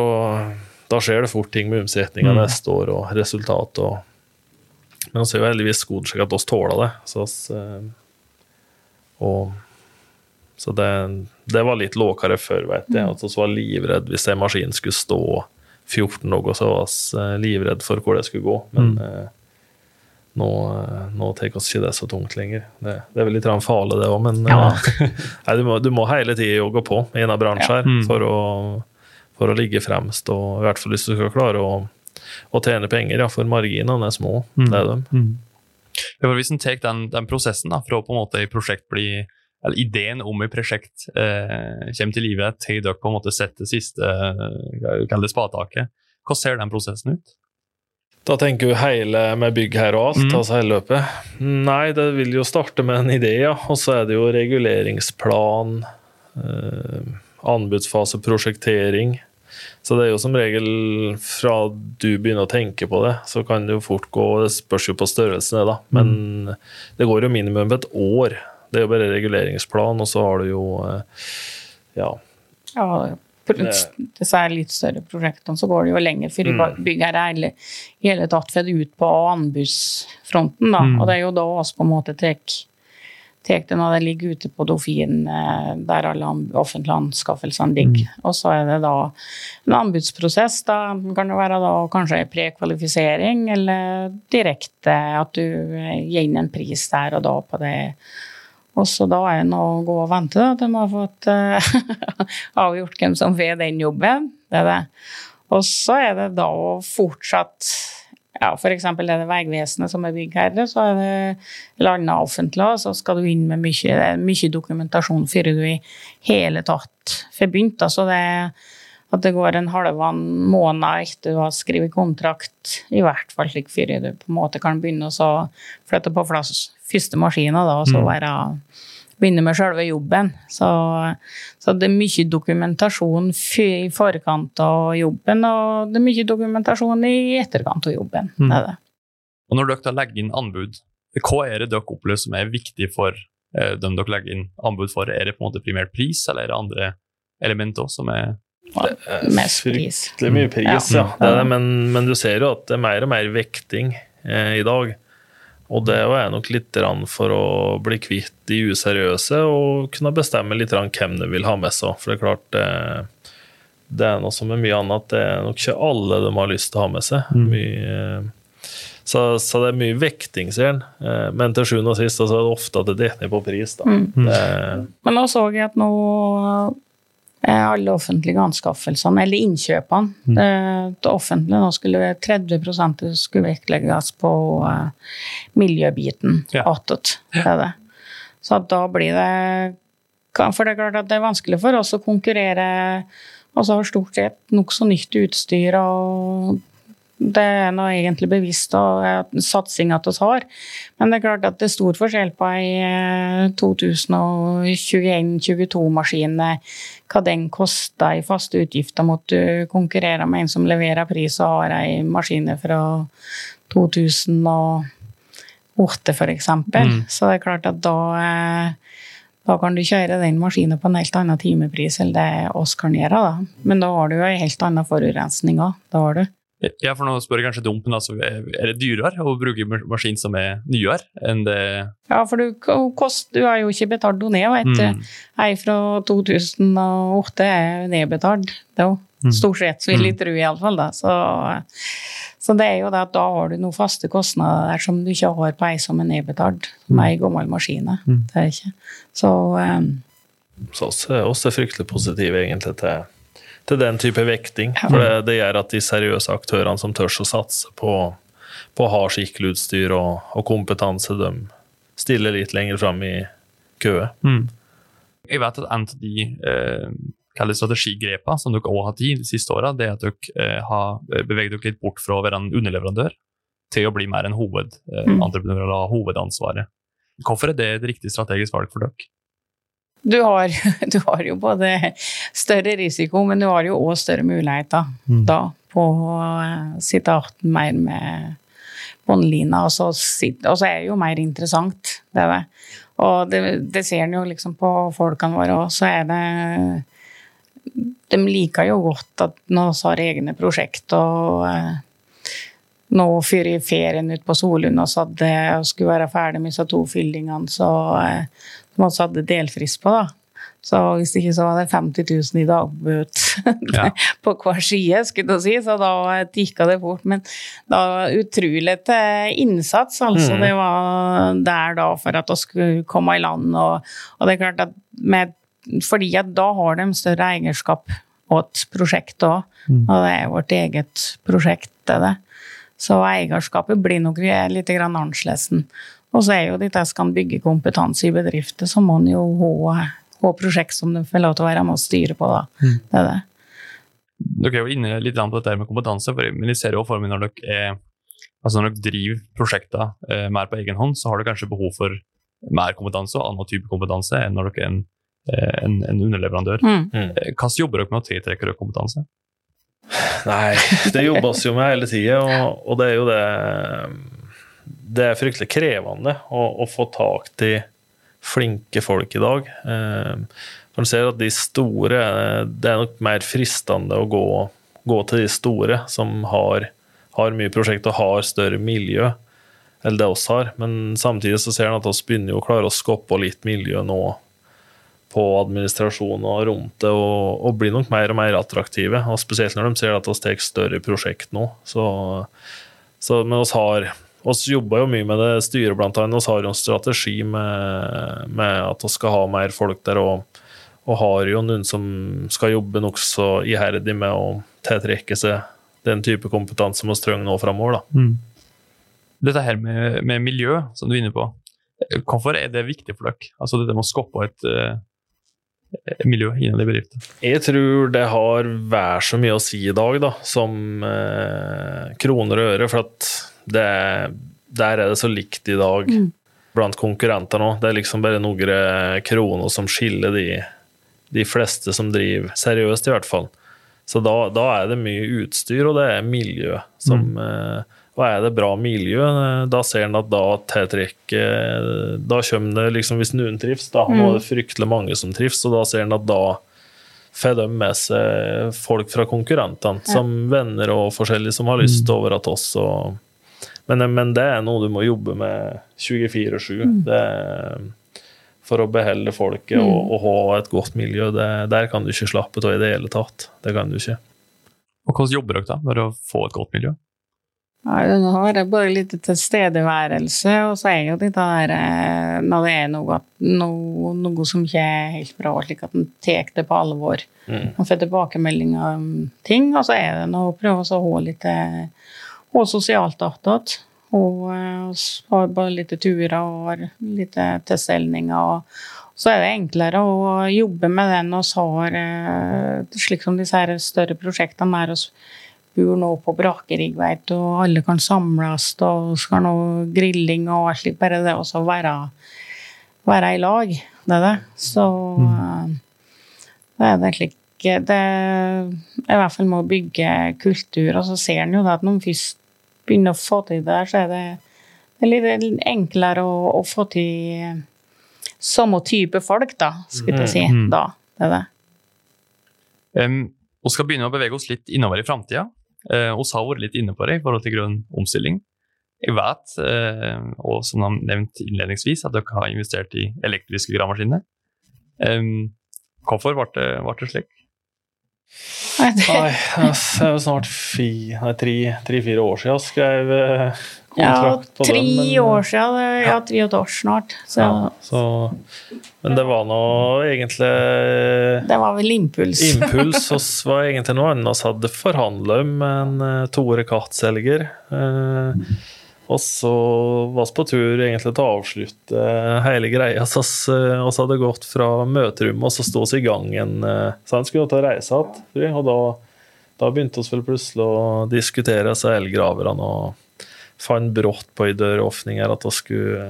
da skjer det fort ting med omsetninga mm. neste år og resultat. Og, men vi er jo heldigvis gode slik at vi tåler det. Så eh, og så det, det var litt lavere før, vet jeg. Mm. så var livredd hvis en maskin skulle stå 14 dager, så var vi eh, livredd for hvor det skulle gå. Men mm. eh, nå, eh, nå tar vi ikke det så tungt lenger. Det, det er vel litt farlig, det òg, men ja. Eh, nei, du, må, du, må, hele tida jogge på i en bransje ja. mm. for, å, for, å, ligge fremst. Og i hvert fall hvis du skal klare å, å tjene penger, ja, for marginene er små. Mm. Det er de. Mm. Ja, hvis en tar den, den, prosessen da, fra på en måte i prosjekt blir eller ideen om et prosjekt eh, kommer til live til dere på en måte setter siste eh, spadetaket. Hvordan ser den prosessen ut? Da tenker du hele med bygg her og alt, mm. altså hele løpet? Nei, det vil jo starte med en idé, ja. Og så er det jo reguleringsplan, eh, anbudsfase, prosjektering. Så det er jo som regel fra du begynner å tenke på det, så kan det jo fort gå Det spørs jo på størrelsen, da. Men mm. det går jo minimum et år det er jo bare reguleringsplan, og så har du jo eh, ja. ja disse litt større prosjektene, så går det jo lenger før mm. byggherre i hele tatt får ut på anbudsfronten. da, mm. Og det er jo da oss på en måte tar det når det ligger ute på Dofin, eh, der alle offentlige anskaffelsene ligger. Mm. Og så er det da en anbudsprosess. Da kan det være da kanskje prekvalifisering, eller direkte at du gir inn en pris der og da på det og så da er det å gå og vente da, til de har fått uh, avgjort hvem som får den jobben. Det er det. Og så er det da å fortsatt ja, F.eks. er det Vegvesenet som er byggherre, så er det landa offentlig, så skal du inn med mye, mye dokumentasjon før du i hele tatt får begynt. Så det at det går en halvannen måned etter du har skrevet kontrakt, i hvert fall slik før du på en måte kan begynne å flytte på plass første maskina, da, og så mm. være begynne med selve jobben. Så, så, det er mye dokumentasjon i forkant av jobben, og det er mye dokumentasjon i etterkant av jobben. Mm. Det det. Og når dere legger inn anbud, hva er det dere opplever som er viktig for eh, dem dere legger inn anbud for? Er det på en måte primært pris, eller er det andre elementer som er er mest pris. Fryktelig mye pris, ja. ja. Det det, men, men, du ser jo at det er mer og mer vekting eh, i dag. Og det er nok litt for å bli kvitt de useriøse og kunne bestemme litt hvem de vil ha med seg. For det er klart det, det er noe som er mye annet. Det er nok ikke alle de har lyst til å ha med seg. Mm. Mye, så, så, det er mye vekting, sier en. Eh, men til sjuende og sist så er det ofte at det detter ned på pris. Da. Mm. Det, Men nå så jeg at nå Eh, alle offentlige anskaffelsene, eller innkjøpene. Mm. Det, det, offentlige nå skulle 30 skulle vektlegges på uh, miljøbiten ja. attåt. Ja. Så da blir det For det er klart at det er vanskelig for oss å konkurrere. Og så har stort sett nokså nytt utstyr og det er nå egentlig bevisst og satsing at vi har. Men det er klart at det er stor forskjell på ei 2021-2022-maskin, eh, hva den koster i faste utgifter mot du konkurrerer med en som leverer pris og har ei maskin fra 2008 f.eks. Mm. Så det er klart at da eh, da kan du kjøre den maskinen på en helt annen timepris enn det oss kan gjøre. Da. Men da har du jo en helt annen forurensning òg. Da. Ja, for nå spør jeg kanskje dumt, men altså, er det dyrere å bruke maskin som er nyere enn det Ja, for du, kost, du har jo ikke betalt henne ned, vet du. Mm. Ei fra 2008 er nedbetalt. Det er jo mm. stort sett, vil jeg mm. tro iallfall. Så, så det er jo det at da har du noen faste kostnader der som du ikke har på ei som er nedbetalt, som ei gammel maskin. Det er ikke. Så um, Så oss er fryktelig positive egentlig til til den type vekting. For det, det, gjør at de seriøse aktørene som tør å satse på, på å ha skikkelig utstyr og, og, kompetanse, de stiller litt lenger fram i køet. Mm. Jeg vet at en av de eh, strategigrepene som dere også har i de siste åra, det er at dere eh, har beveget dere litt bort fra å være en underleverandør til å bli mer en hovedentreprenør, eh, mm. hovedansvaret. Hvorfor er det et riktig strategisk valg for dere? Du har, du har, jo både større risiko, men du har jo òg større muligheter mm. da på å eh, sitte igjen mer med båndlina, og, så er det jo mer interessant, det er det. Og det, det ser en jo liksom på folkene våre òg, så er det De liker jo godt at nå vi har egne prosjekt og eh, nå før i ferien ute på Solund og skulle være ferdig med disse to fyllingene, så, eh, som også hadde delfrist på, da. Så hvis ikke så var det 50 000 i dagbøt ja. på hver side, skulle jeg si, så da tikka det fort. Men da utrolig til innsats, altså. Mm. Det var der da for at vi skulle komme i land. Og, og det er klart at med, fordi at da har de større eierskap åt prosjektet òg. Mm. Og det er vårt eget prosjekt, det. Så eierskapet blir nok litt annerledes. Og så er jo dette skal bygge kompetanse i bedrifter, så må en jo ha, ha prosjekt som de får lov til å være med og styre på. da. Mm. Det er det. Dere er jo inne litt på dette med kompetanse, men jeg ser jo for meg når dere, er, altså når dere driver prosjekter eh, mer på egen hånd, så har dere kanskje behov for mer kompetanse og annen type kompetanse enn når dere er en, eh, en, en underleverandør. Mm. mm. Eh, hvordan jobber dere med å tiltrekke dere kompetanse? Nei, det jobbes jo med hele tida, og, og, det er jo det det er fryktelig krevende å, å, få tak til flinke folk i dag. Eh, man ser at de store Det er nok mer fristende å gå, gå til de store som har, har mye prosjekt og har større miljø enn det oss har. Men samtidig så ser man at vi begynner å klare å skoppe litt miljø nå på administrasjon og rundt det, og, og blir nok mer og mer attraktive. og Spesielt når de ser at vi tar større prosjekt nå. Så, så men vi har vi jobber jo mye med det styret, blant annet. Vi har jo en strategi med, med at vi skal ha mer folk der, og, og har jo noen som skal jobbe nokså iherdig med å tiltrekke seg den type kompetanse vi trenger nå framover. Mm. Dette her med, med, miljø, som du er inne på, hvorfor er det viktig for dere? Altså dette med å skape et uh, miljø innad i bedriften? Jeg tror det har vær så mye å si i dag, da, som uh, kroner og øre. For at det, der er det så likt i dag. Mm. blant konkurrentene òg. Det er liksom bare noen kroner som skiller de, de fleste som driver seriøst, i hvert fall. Så da, da, er det mye utstyr, og det er miljø som mm. eh, og er det bra miljø, eh, da ser en at da tiltrekker Da kommer det liksom Hvis noen trives, da mm. er det fryktelig mange som trives, og da ser en at da får de med seg folk fra konkurrentene, ja. som venner og forskjellige, som har lyst mm. over at oss og men, men, det er noe du må jobbe med 24-7. Mm. For å beholde folket mm. og, og, ha et godt miljø. Det, der kan du ikke slappe av i det hele tatt. Det kan du ikke. Og Hvordan jobber dere da med å få et godt miljø? Ja, har jeg bare litt tilstedeværelse, og så er jo det der eh, når det er noe, noe, noe som ikke er helt bra, slik at en tar det på alvor. Mm. Man får tilbakemeldinger om ting, og så er det noe å prøve å ha litt og sosialt attåt. Og har bare litt turer og litt tilstelninger. Og så er det enklere å jobbe med den vi har, eh, slik som disse større prosjektene der vi bor nå på Brakerigg, og alle kan samles, og skal nå grilling og alt slikt. Bare det å være, være i lag, det er det. Så mm. det er det slik det er i hvert fall med å bygge kultur. Og så ser en jo det at når en først begynner å få til det, så er det, det er litt enklere å, å, få til samme type folk, da, skulle jeg si. Mm. Da. Det er det. Um, vi skal begynne å bevege oss litt innover i framtida. Uh, vi har vært litt inne på det i forhold til grønn omstilling. Jeg vet, uh, og som de nevnt innledningsvis, at dere har investert i elektriske gravemaskiner. Um, hvorfor ble det, ble det slik? Nei, det er jo snart tre-fire år siden jeg skrev eh, kontrakt ja, på den. Ja, Men, år siden. Ja, tre og et år snart. Så. Ja, så, men det var nå egentlig Det var vel impuls. impuls, oss var egentlig noe annet vi hadde forhandla om med en Tore Katt-selger. Uh, og så var vi på tur egentlig til å avslutte hele greia. Så vi hadde gått fra møterommet og så sto vi i gangen. Eh, så han skulle ta reise igjen. Og da, da begynte vi vel plutselig å diskutere disse elgraverne og fant brått på i døråpninger at vi skulle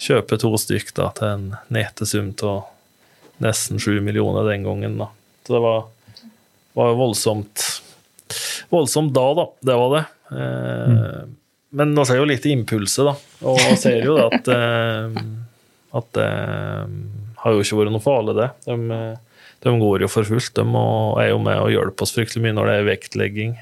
kjøpe to stykk da, til en netesum av nesten sju millioner den gangen. da. Så det var, var voldsomt voldsomt da, da. Det var det. Eh, mm. Men nå ser jo litt impulser, da. Og ser jo at, eh, at det eh, har jo ikke vært noe farlig, det. De, de, går jo for fullt. De er jo med og hjelper oss fryktelig mye når det er vektlegging.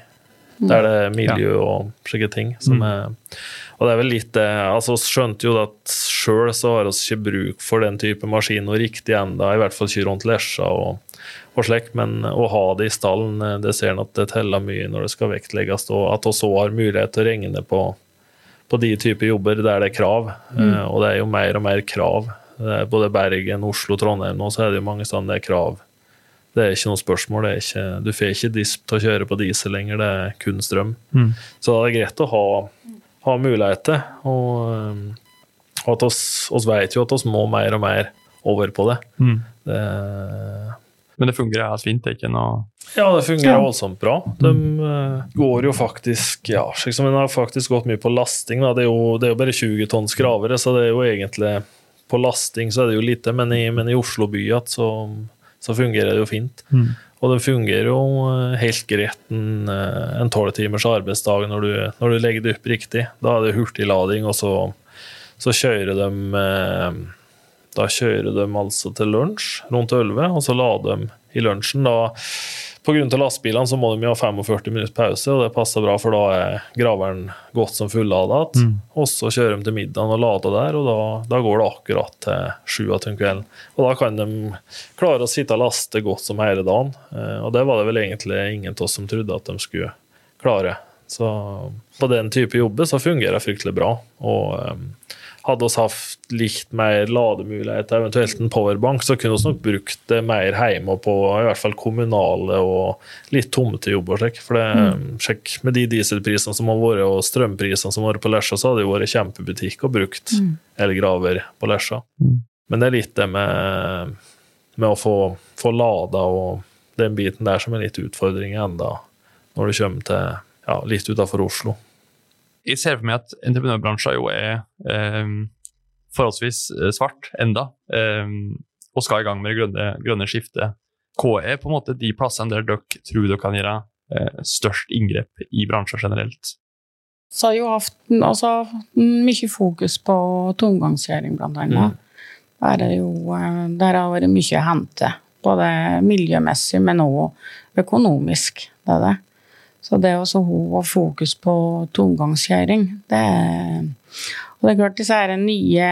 Det er miljø og slike ting. Som mm. er, og det er vel litt det altså skjønte jo at sjøl så har vi ikke bruk for den type maskiner riktig enda, i hvert fall ikke rundt Lesja og, og slik, men å ha det i stallen, det ser en at det teller mye når det skal vektlegges, og at vi òg har mulighet til å regne på, på de typer jobber der det er krav. Mm. Uh, og det er jo mer og mer krav. både Bergen, Oslo, Trondheim nå så er det jo mange steder det er krav. Det er ikke noe spørsmål. Ikke, du får ikke disp til å kjøre på diesel lenger, det er kun strøm. Mm. Så det er greit å ha ha muligheter. Og, um, og at oss, oss vet jo at oss må mer og mer over på det. Mm. det men det fungerer helt fint? det er ikke noe... Ja, det fungerer ja. voldsomt bra. De uh, går jo faktisk ja, slik som har faktisk gått mye på lasting. Da. Det, er jo, det er jo bare 20 tonns gravere, så det er jo egentlig På lasting så er det jo lite, men i, men i Oslo by så, så, fungerer det jo fint. Mm. Og det fungerer jo eh, helt greit en tolv timers arbeidsdag når du, når du, legger det opp riktig. Da er det hurtiglading, og så, så kjører de eh, Da kjører de altså til lunsj rundt 11, og så lader de i lunsjen. da Pga. lastebilene så må de ha 45 minutter pause, og det passer bra, for da er graveren godt som fullada igjen. Mm. Og så kjører de til middagen og lader der, og da, da går det akkurat til sju om kvelden. Og da kan de klare å sitte og laste godt som hele dagen. Eh, og det var det vel egentlig ingen av oss som trodde at de skulle klare. Så på den type jobber så fungerer det fryktelig bra. Og um, hadde vi hatt litt mer lademulighet, eventuelt en powerbank, så kunne vi nok brukt det mer hjemme på i hvert fall kommunale og litt tomtejobber. For det, mm. sjekk, med de dieselprisene som har vært, og strømprisene som har vært på Lesja, så hadde det vært kjempebutikk å brukt mm. elgraver på Lesja. Mm. Men det er litt det med, med å få, få lada og den biten der som er litt utfordring enda når du kommer til ja, litt utafor Oslo jeg ser for meg at entreprenørbransjen jo er um, forholdsvis eh, svart enda, um, og skal i gang med det grønne, grønne skiftet. Hva er på en måte de plassene der dere tror dere kan gjøre uh, størst inngrep i bransjen generelt? Så har jo hatt altså, mye fokus på tomgangskjøring, blant annet. Mm. Der, er jo, eh, der har vært mye å hente. Både miljømessig, men også økonomisk. Det er det. Så det å ha fokus på tomgangskjøring, det er og det er klart disse her nye,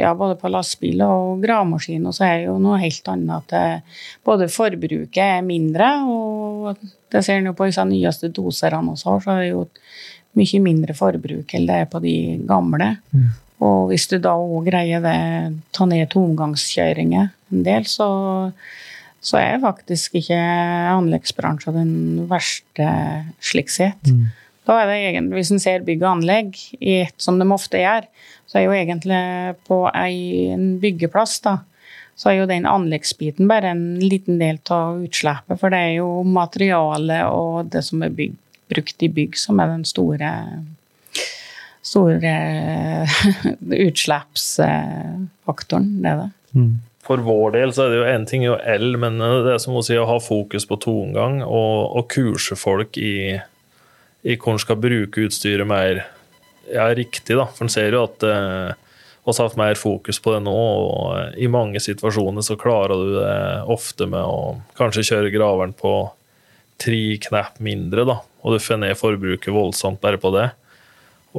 ja, både på lastebil og gravemaskin, så er det jo noe helt annet at det, både forbruket er mindre, og det ser en jo på disse nyeste doserne også, så er det jo mye mindre forbruk enn det er på de gamle. Mm. Og hvis du da òg greier det, ta ned tomgangskjøringer en del, så så er faktisk ikke anleggsbransjen den verste slik sett. Mm. Da er det egentlig, Hvis en ser bygg og anlegg i ett, som de ofte gjør, så er jo egentlig på en byggeplass da, så er jo den anleggsbiten bare en liten del av utslippet. For det er jo materialet og det som er bygg, brukt i bygg, som er den store store utslippsfaktoren. Det er det. Mm for vår del så er det jo én ting jo L, men det er som å si å ha fokus på tonegang og, og kurse folk i, i hvordan skal bruke utstyret mer ja, riktig. da, For en ser jo at eh, har hatt mer fokus på det nå, og i mange situasjoner så klarer du det ofte med å kanskje kjøre graveren på tre knepp mindre, da, og du får ned forbruket voldsomt bare på det.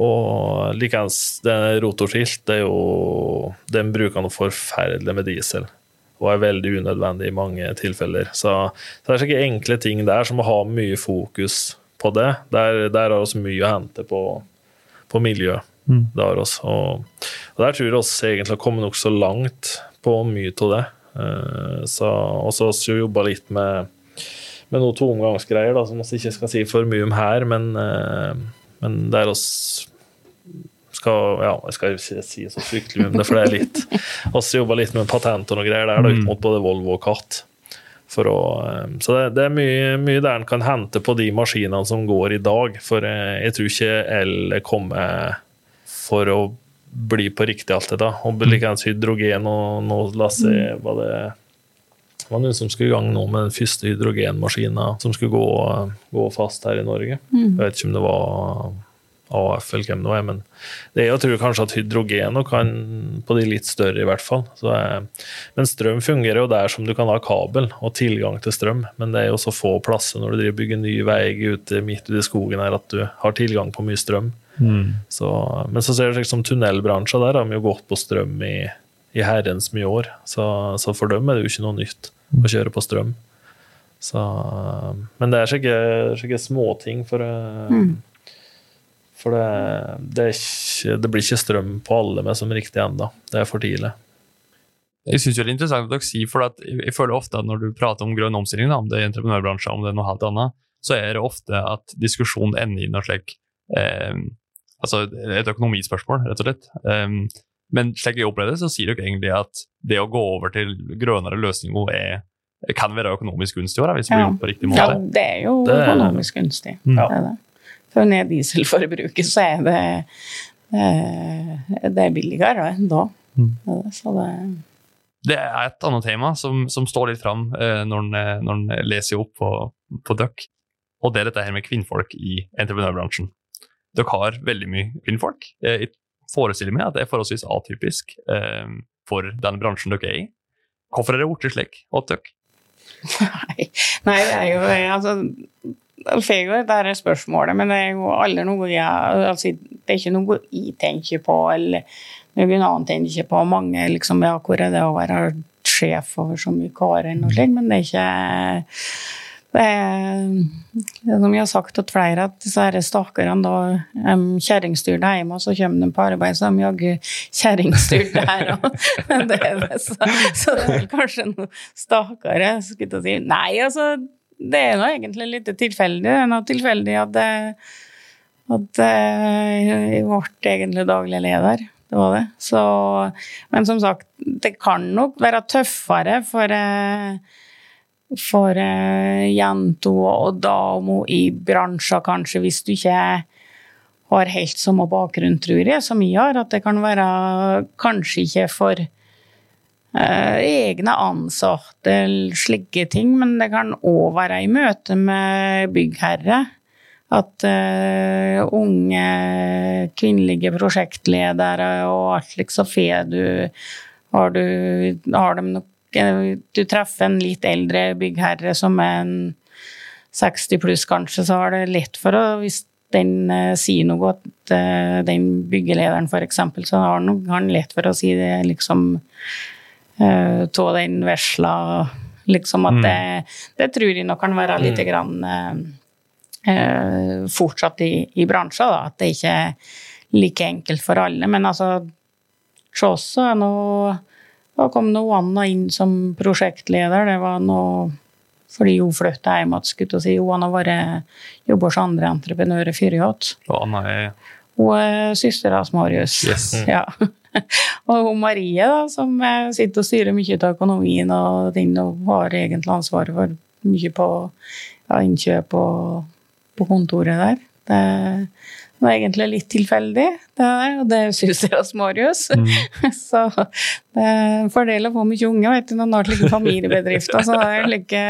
Og likeens rotorskilt, det er jo Den bruker noe forferdelig med diesel. Og er veldig unødvendig i mange tilfeller. Så, så det er slike enkle ting der som må ha mye fokus på det. Der, der har vi mye å hente på, på miljø. Mm. Der oss. Og, og, der tror jeg vi egentlig har kommet nokså langt på mye av det. Uh, så, og så har vi jobba litt med, med noen tomgangsgreier da, som vi ikke skal si for mye om her, men uh, men der oss skal Ja, jeg skal ikke si så fryktelig mye om det, for det er litt Vi jobber litt med patent og noe greier der, da, ut mm. mot både Volvo og Katt. Å, eh, så det, det, er mye, mye der en kan hente på de maskinene som går i dag. For eh, jeg tror ikke el kommer for å bli på riktig alt dette. Og likeens hydrogen og nå la oss se hva det det var noen som skulle i gang nå med den første hydrogenmaskinen som skulle gå, gå fast her i Norge. Mm. Jeg vet ikke om det var AF eller hvem det er. men det er, jeg tror kanskje at hydrogen kan på de litt større, i hvert fall. Så, men strøm fungerer jo der som du kan ha kabel og tilgang til strøm, men det er jo så få plasser når du driver bygger ny vei ute midt ute i skogen her at du har tilgang på mye strøm. Mm. Så, men så ser du liksom tunnelbransjen der har vi jo gått på strøm i, i herrens mye år, så, så for dem er det jo ikke noe nytt å kjøre på strøm. Så, men det er sikkert småting, for, eh, mm. For det, det, ikke, det, blir ikke strøm på alle med som riktig ennå. Det er for tidlig. Jeg synes det er interessant at dere sier, for jeg føler ofte at når du prater om grønn omstilling, om det er entreprenørbransjen, om det er noe helt annet, så er det ofte at diskusjonen ender i noe slik eh, altså et økonomispørsmål, rett og slett. Um, men slik jeg opplever det, så sier dere egentlig at det å gå over til grønnere løsninger er kan være økonomisk gunstig òg, hvis det blir gjort på riktig måte. Ja, det er jo det... økonomisk gunstig. Mm. Det er det. For ned dieselforbruket, så er det, det er billigere da. Mm. Så det det er et annet tema som, som står litt fram eh, når en leser opp på, på Duck, og det er dette her med kvinnfolk i entreprenørbransjen. Dere har veldig mye kvinnfolk. Eh, jeg forestiller meg at det er forholdsvis atypisk eh, for den bransjen dere er i. Hvorfor er det blitt slik hos dere? Nei, nei, det er jo altså, jeg det er spørsmålet, men det er jo aldri noe jeg altså, Det er ikke noe jeg tenker på, eller noen annen tenker på. Mange liksom Ja, hvor er det å være sjef over så mye karer og slik, men det er ikke det er, som jeg har sagt til flere, at disse stakkarene da um, kjerringstyrte hjemme, og så kommer de på arbeid, så de jaggu kjerringstyrte her òg. så, så det er vel kanskje noe stakere, skulle jeg si. Nei, altså, det er nå egentlig litt tilfeldig. Det er nå tilfeldig at, det, at jeg ble egentlig daglig leder. Det var det. Så, men som sagt, det kan nok være tøffere for eh, for jenter og damer i bransjer, kanskje, hvis du ikke har helt samme bakgrunn, tror jeg, som jeg har. At det kan være kanskje ikke for eh, egne ansatte slike ting, men det kan òg være i møte med byggherre. At uh, unge kvinnelige prosjektledere og alt liksom får du Har du har de nok eh, Du treffer en litt eldre byggherre som er en 60 pluss, kanskje, så har det lett for å Hvis den uh, sier noe, at uh, den byggelederen f.eks., så har han lett for å si det liksom av den vesla Liksom at Mm. det, det tror jeg nok kan være litt grann eh, eh, fortsatt i, i bransjen, da. At det ikke er like enkelt for alle. Men altså, hos oss så er nå Da kom nå Anna inn som prosjektleder. Det var noe fordi hun flytta hjem igjen, skulle jeg si. Hun har vært jobba hos andre entreprenører før igjen. Og Anna er Hun er søstera til Marius. Yes. Ja. og hun Marie, da, som eh, sitter og styrer mye av økonomien og ting, og har egentlig ansvaret for mye på ja, innkjøp og på kontoret der. Det var egentlig litt tilfeldig, og det suser søster Marius. Marius. så det er en fordel å få mye unge, vet du, når man har slike familiebedrifter. Så det er like,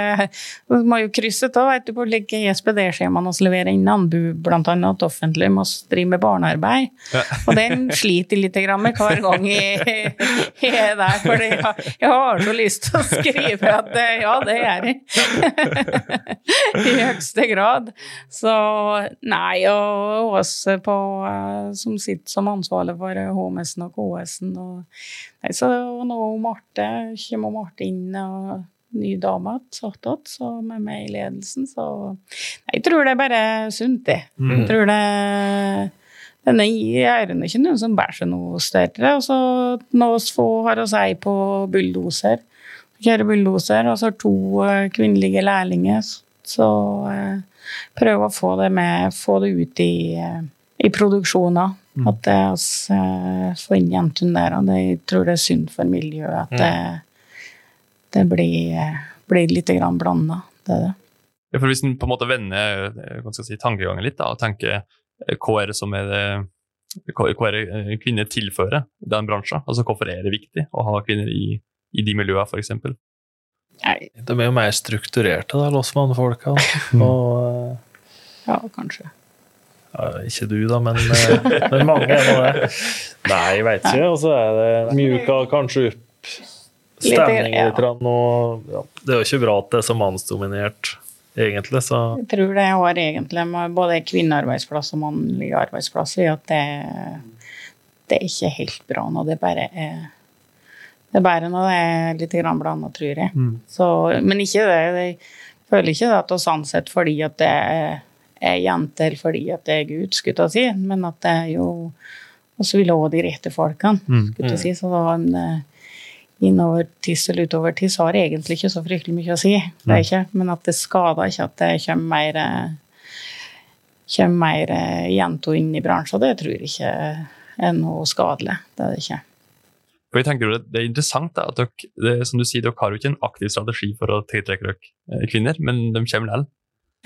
man må jo krysse av, vet du, på like SPD-skjemaene vi leverer inn anbud, annet til offentlig, med å drive med barnearbeid. Og den sliter litt med hver gang jeg, jeg er der, for jeg, har- jeg har så lyst til å skrive at eh, ja, det gjør jeg. I høyeste grad. Så nei, og oss på, eh, som sitter som ansvarlig for eh, HMS-en og KS-en. Og, nei, så nå Marte, kommer Marte inn og ny dame igjen, så med meg i ledelsen, så nei, Jeg tror det er bare sunt, det. Jeg tror det denne er ikke noen som bærer seg noe større. Og så noen få har oss ei på bulldoser. Kjører bulldoser, og så har to eh, kvinnelige lærlinger. Så eh, prøve å få det med, få det ut i, eh, i produksjoner. At det oss eh, får inn jentene der. Og jeg tror det er synd for miljøet at det, det blir, blir litt grann blanda. Det er det. Ja, for Hvis en på en måte vender eh, si, tankegangen litt da, og tenker eh, hva er det som er det hva er det eh, kvinner tilfører den bransjen? Altså Hvorfor er det viktig å ha kvinner i, i de miljøene, f.eks.? De er jo mer strukturerte, da, oss mannfolka. Og ja, kanskje. Ja, ikke du, da, men, det men mange er nå det. Nei, jeg veit ikke. Og så er det mjuka kanskje opp stemningen ja. litt. grann, Og, ja, det er jo ikke bra at det er så mannsdominert, egentlig. Så Jeg tror det har egentlig med både kvinnearbeidsplass og mannlige arbeidsplasser i at det, det er ikke helt bra nå. det bare er det er bare når det er litt grann blanda, tror jeg. Så, men ikke det. Jeg føler ikke det at oss ansetter fordi at det er, er jenter fordi at det er Gud, skulle jeg si, men at det er jo oss vil ha de rette folkene, skulle jeg si. Så da om det innover tiss eller utover tiss har egentlig ikke så fryktelig mye å si. Det er ikke, men at det skader ikke at det kommer mer eh, kommer mer eh, jenter inn i bransjen, det tror jeg ikke er noe skadelig. Det er det ikke. Og jeg tenker jo det, er interessant da, at dere, det, som du sier, dere har jo ikke en aktiv strategi for å tiltrekke dere eh, kvinner, men de kommer likevel.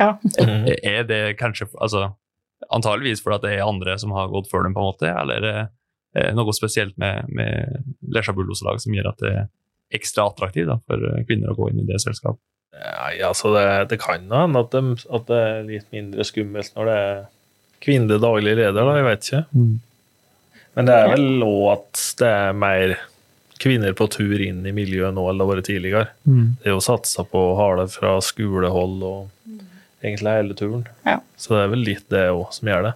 Ja. mm. Er det kanskje altså, antageligvis fordi at det er andre som har gått før dem, på en måte, eller er det eh, noe spesielt med, med Lesja Bulldoserlag som gjør at det er ekstra attraktivt da, for eh, kvinner å gå inn i det selskapet? Nei, altså det, det kan jo hende at, det- at det er litt mindre skummelt når det er kvinnelig daglig leder, da, jeg vet ikke. Men det er vel òg at det er mer kvinner på tur inn i miljøet nå enn det har vært tidligere. Det er jo satsa på å ha det fra skolehold og egentlig hele turen. Ja. Så det er vel litt det òg som gjør det.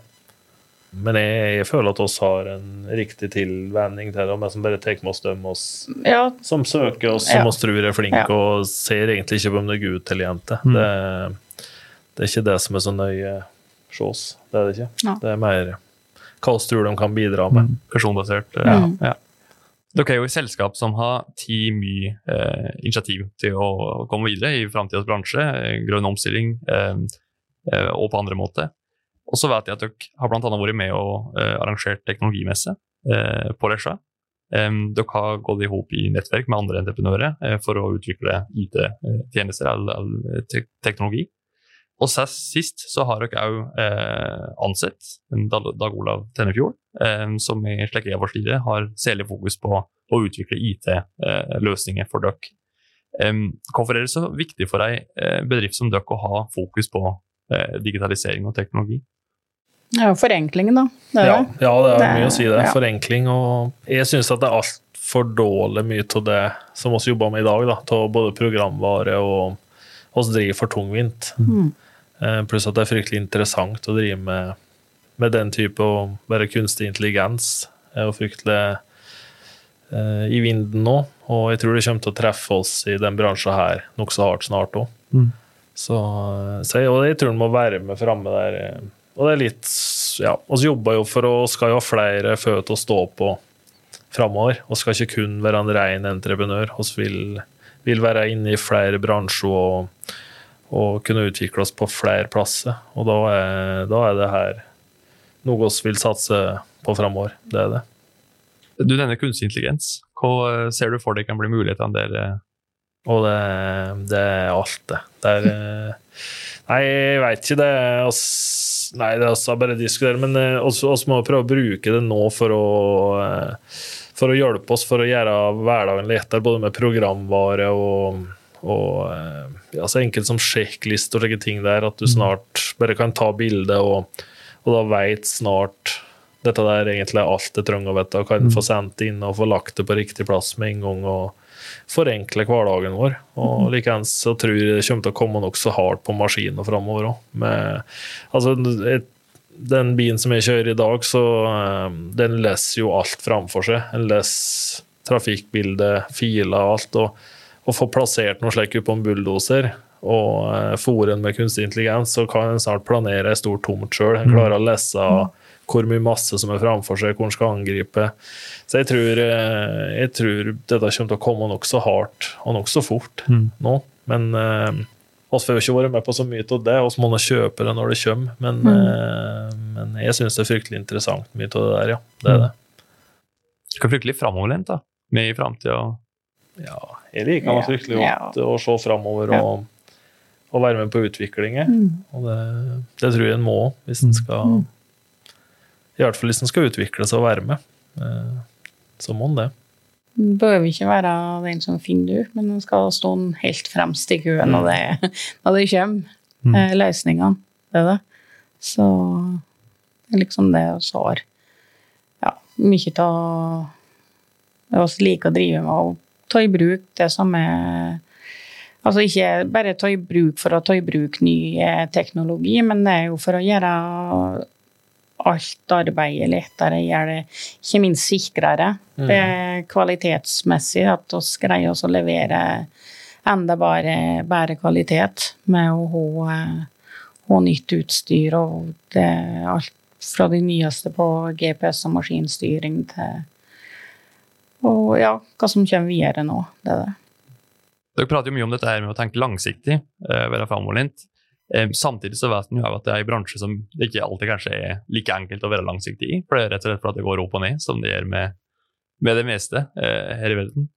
Men jeg, jeg føler at oss har en riktig tilvenning til det, som bare tar med oss dem oss ja, som søker oss, som Ja. oss tror er flinke, Ja. og ser egentlig ikke på om det er gutt eller jente. Mm. Det, det er ikke det som er så nøye hos oss. Det er det ikke. Ja. Det er mer hva oss tror de kan bidra med. Personbasert. Ja, Ja. Dere er jo et selskap som har tatt mye eh, initiativ til å komme videre i framtidas bransje, eh, grønn omstilling eh, eh, og på andre måter. Og så vet jeg at dere har blant annet vært med og eh, arrangert teknologimesse eh, på Lesja. Dere har gått i hop i nettverk med andre entreprenører for å utvikle IT-tjenester eller, te teknologi. og sist så har dere òg ansett Dag, Olav Tennefjord, som i slik jeg forstår det, har særlig fokus på å utvikle IT-løsninger for dere. Hvorfor er det så viktig for ei eh, bedrift som dere å ha fokus på eh, digitalisering og teknologi? Ja, forenklingen, da. Det ja, ja, det er mye å si det. Ja. Forenkling. Og jeg syns at det er altfor dårlig mye av det som vi jobber med i dag, da, av både programvare og oss driver for tungvint. Mm. Eh, pluss at det er fryktelig interessant å drive med, med den type å være kunstig intelligens. Er jo fryktelig eh, i vinden nå, og jeg tror det kommer til å treffe oss i den bransjen her nokså hardt snart òg. Mm. Så, så jeg, og jeg tror en må være med framme der. eh, Og det er litt Ja, vi jobber jo for å skal jo ha flere føtter å stå på framover. Vi skal ikke kun være en ren entreprenør. Vi vil, vil være inne i flere bransjer og, og kunne utvikle oss på flere plasser. Og da er, da er det her noe vi vil satse på framover. Det er det. Du nevner kunstig intelligens. Hva eh, ser du for deg kan bli mulighetene der? eh? Og det, det er alt, det. det er, eh, nei, jeg veit ikke. Det er oss Nei, det er bare å diskutere, men vi må prøve å bruke det nå for å for å hjelpe oss for å gjøre hverdagen lettere, både med programvare og, og ja, så enkelt som sjekklist og slike ting der, at du snart bare kan ta bilde, og, og da veit snart dette der egentlig er alt jeg trenger å vite, og kan få sendt inn og få lagt det på riktig plass med en gang. og forenkle hverdagen vår. Og likeens så tror jeg det kommer til å komme nokså hardt på maskiner framover òg. Altså, den bilen som jeg kjører i dag, så eh, den leser jo alt framfor seg. Den leser trafikkbildet, filer og alt. Og, å få plassert noe slikt på en bulldoser og foren den med kunstig intelligens, så kan en snart planere et stort tomt sjøl. En klarer å lese hvor mye masse som er framfor seg, hvor en skal angripe. Så jeg tror, eh, jeg tror dette kommer til å komme nokså hardt og nokså fort Mm. nå. Men uh, oss får jo ikke vært med på så mye av det, oss må nå kjøpe det når det kommer. Men, eh, men jeg syns det er fryktelig interessant, mye av det der, ja. Det er det. Skal fryktelig framoverlent, da. Med i framtida. Ja, jeg liker meg fryktelig fryktelig Ja. godt å se framover Ja. og, og være med på utviklinger. Mm. Og det, det tror jeg en må hvis en skal I hvert fall hvis en skal utvikle seg og være med. Eh, Så må en det. Bør ikke være den som finner det ut, men den skal stå helt fremst i køen når det, når det kommer, Mm. eh, løsningene. Det er det. Så det er liksom det vi har ja, mye av det vi liker å drive med, å ta i bruk det som er Altså ikke bare ta i bruk for å ta i bruk ny eh, teknologi, men det er jo for å gjøre alt arbeidet lettere, gjøre det ikke minst sikrere. Det er kvalitetsmessig at vi greier oss å levere enda bare bedre kvalitet med å ha, eh, ha nytt utstyr og det alt fra de nyeste på GPS og maskinstyring til og ja, hva som kommer videre nå. Det er det. Dere prater jo mye om dette her med å tenke langsiktig, eh, være framoverlent. Eh, samtidig så vet en jo at det er en bransje som det ikke alltid kanskje er like enkelt å være langsiktig i. For det er rett og slett for at det går opp og ned, som det gjør med, med det meste eh, her i verden.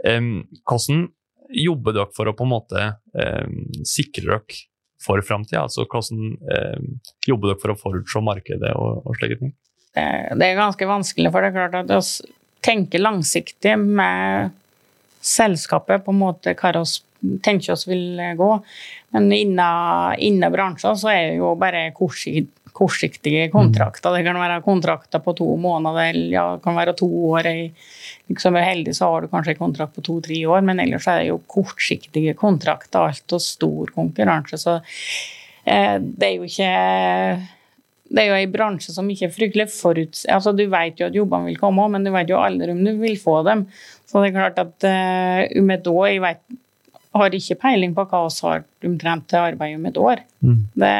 Hvordan jobber dere for å på en måte sikre dere for framtida? Altså hvordan jobber dere for å forutse markedet og, og slike ting? det, er ganske vanskelig, for det er klart at vi tenker langsiktig med selskapet på en måte hva vi tenker oss vil gå. Men innen, innen bransjen så er det jo bare kortsikt, kortsiktige kontrakter. Det kan være kontrakter på to måneder, eller ja, det kan være to år. Liksom er heldig så har du kanskje en kontrakt på to-tre år, men ellers er det jo kortsiktige kontrakter. Alt og stor konkurranse. Så eh, det er jo ikke det er jo en bransje som ikke er fryktelig foruts... Altså, du vet jo at jobbene vil komme, men du vet jo aldri om du vil få dem. Så det er klart at uh, om et år Jeg vet, har ikke peiling på hva vi har omtrent til arbeid om et år. Det,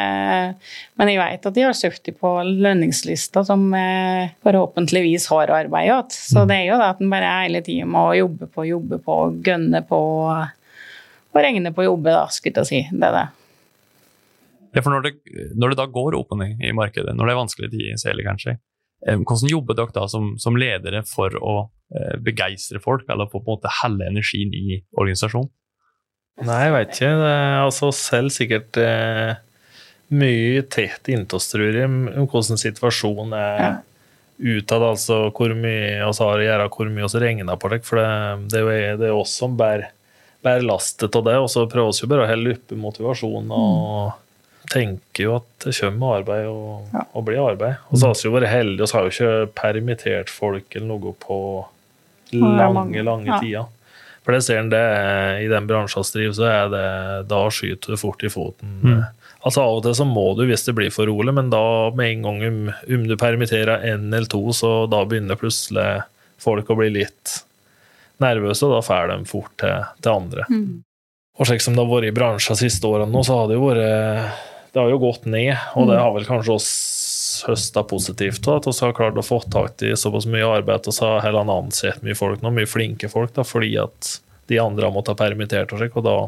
men jeg vet at de har søkt på lønningslista som uh, forhåpentligvis har arbeid igjen. Så det er jo det at en bare hele tida må jobbe på, jobbe på, gønne på og regne på jobbe, da, skulle jeg si. Det er det. Ja, for når det, når det da går opp og ned i markedet, når det er vanskelige tider, særlig kanskje, eh, hvordan jobber dere da som, som ledere for å eh, begeistre folk, eller på en måte helle energien i organisasjonen? Nei, jeg veit ikke. Det er altså selv sikkert eh, mye tett inntil oss, tror jeg, om hvordan situasjonen er Ja. utad. Altså hvor mye vi har å gjøre, hvor mye vi regner på det. For det, det, er jo, det er jo oss som bærer, bærer lastet av det, og så prøver vi jo bare å holde oppe motivasjonen og tenker jo at det kommer arbeid og, Ja. og blir arbeid. Og så har vi jo vært heldige, vi har jo ikke permittert folk eller noe på lange, lange Ja. tider. For det ser en det i den bransjen vi driver, så er det da skyter du fort i foten. Mm. Altså Av og til så må du hvis det blir for rolig, men da med en gang om, om du permitterer én eller to, så da begynner plutselig folk å bli litt nervøse, og da får de fort til, til andre. Mm. Og slik som det har vært i bransjen de siste årene nå, så har det jo vært Det har jo gått ned, og det har vel kanskje oss høsta positivt av at vi har klart å få tak i såpass mye arbeid vi har heller ansett mye folk nå, mye flinke folk, da, fordi at de andre har måttet ha permittert og slik, og da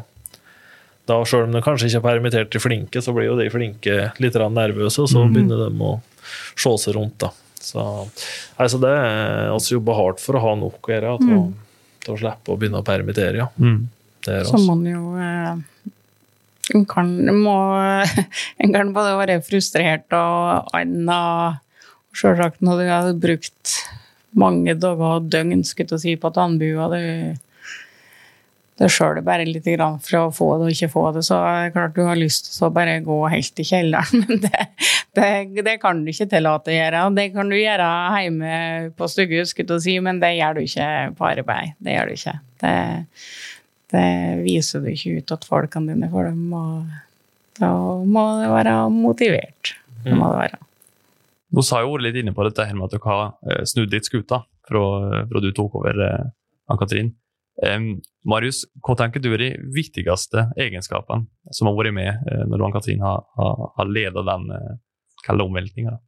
da Selv om de kanskje ikke er permittert de flinke, så blir jo de flinke litt nervøse, og så begynner de å se seg rundt. da. Så, altså det er vi jobber hardt for å ha nok å gjøre, til, å, å slippe å begynne å permittere. ja. Mm. Det er oss. Som man jo eh, en kan, må, en kan både være frustrert og anna Selvsagt når du har brukt mange dager og døgn skulle si, på du det sjøl bare litt for å få det og ikke få det, så er det klart du har lyst til å bare gå helt i kjelleren, men det, det, det kan du ikke tillate å gjøre. Det kan du gjøre hjemme på stugget, skulle jeg si, men det gjør du ikke på arbeid. Det gjør du ikke. Det, det viser du ikke ut til folkene dine, for dem, og da må det være motivert. Det må det være. Nå sa jo vært litt inne på dette her med at dere har eh, snudd litt skuta fra, fra du tok over, eh, Ann-Katrin. Um, Marius, hva tenker du er de viktigste egenskapene som har vært med eh, når du, Ann-Katrin har, har, har ledet den eh, kalde omveltninga?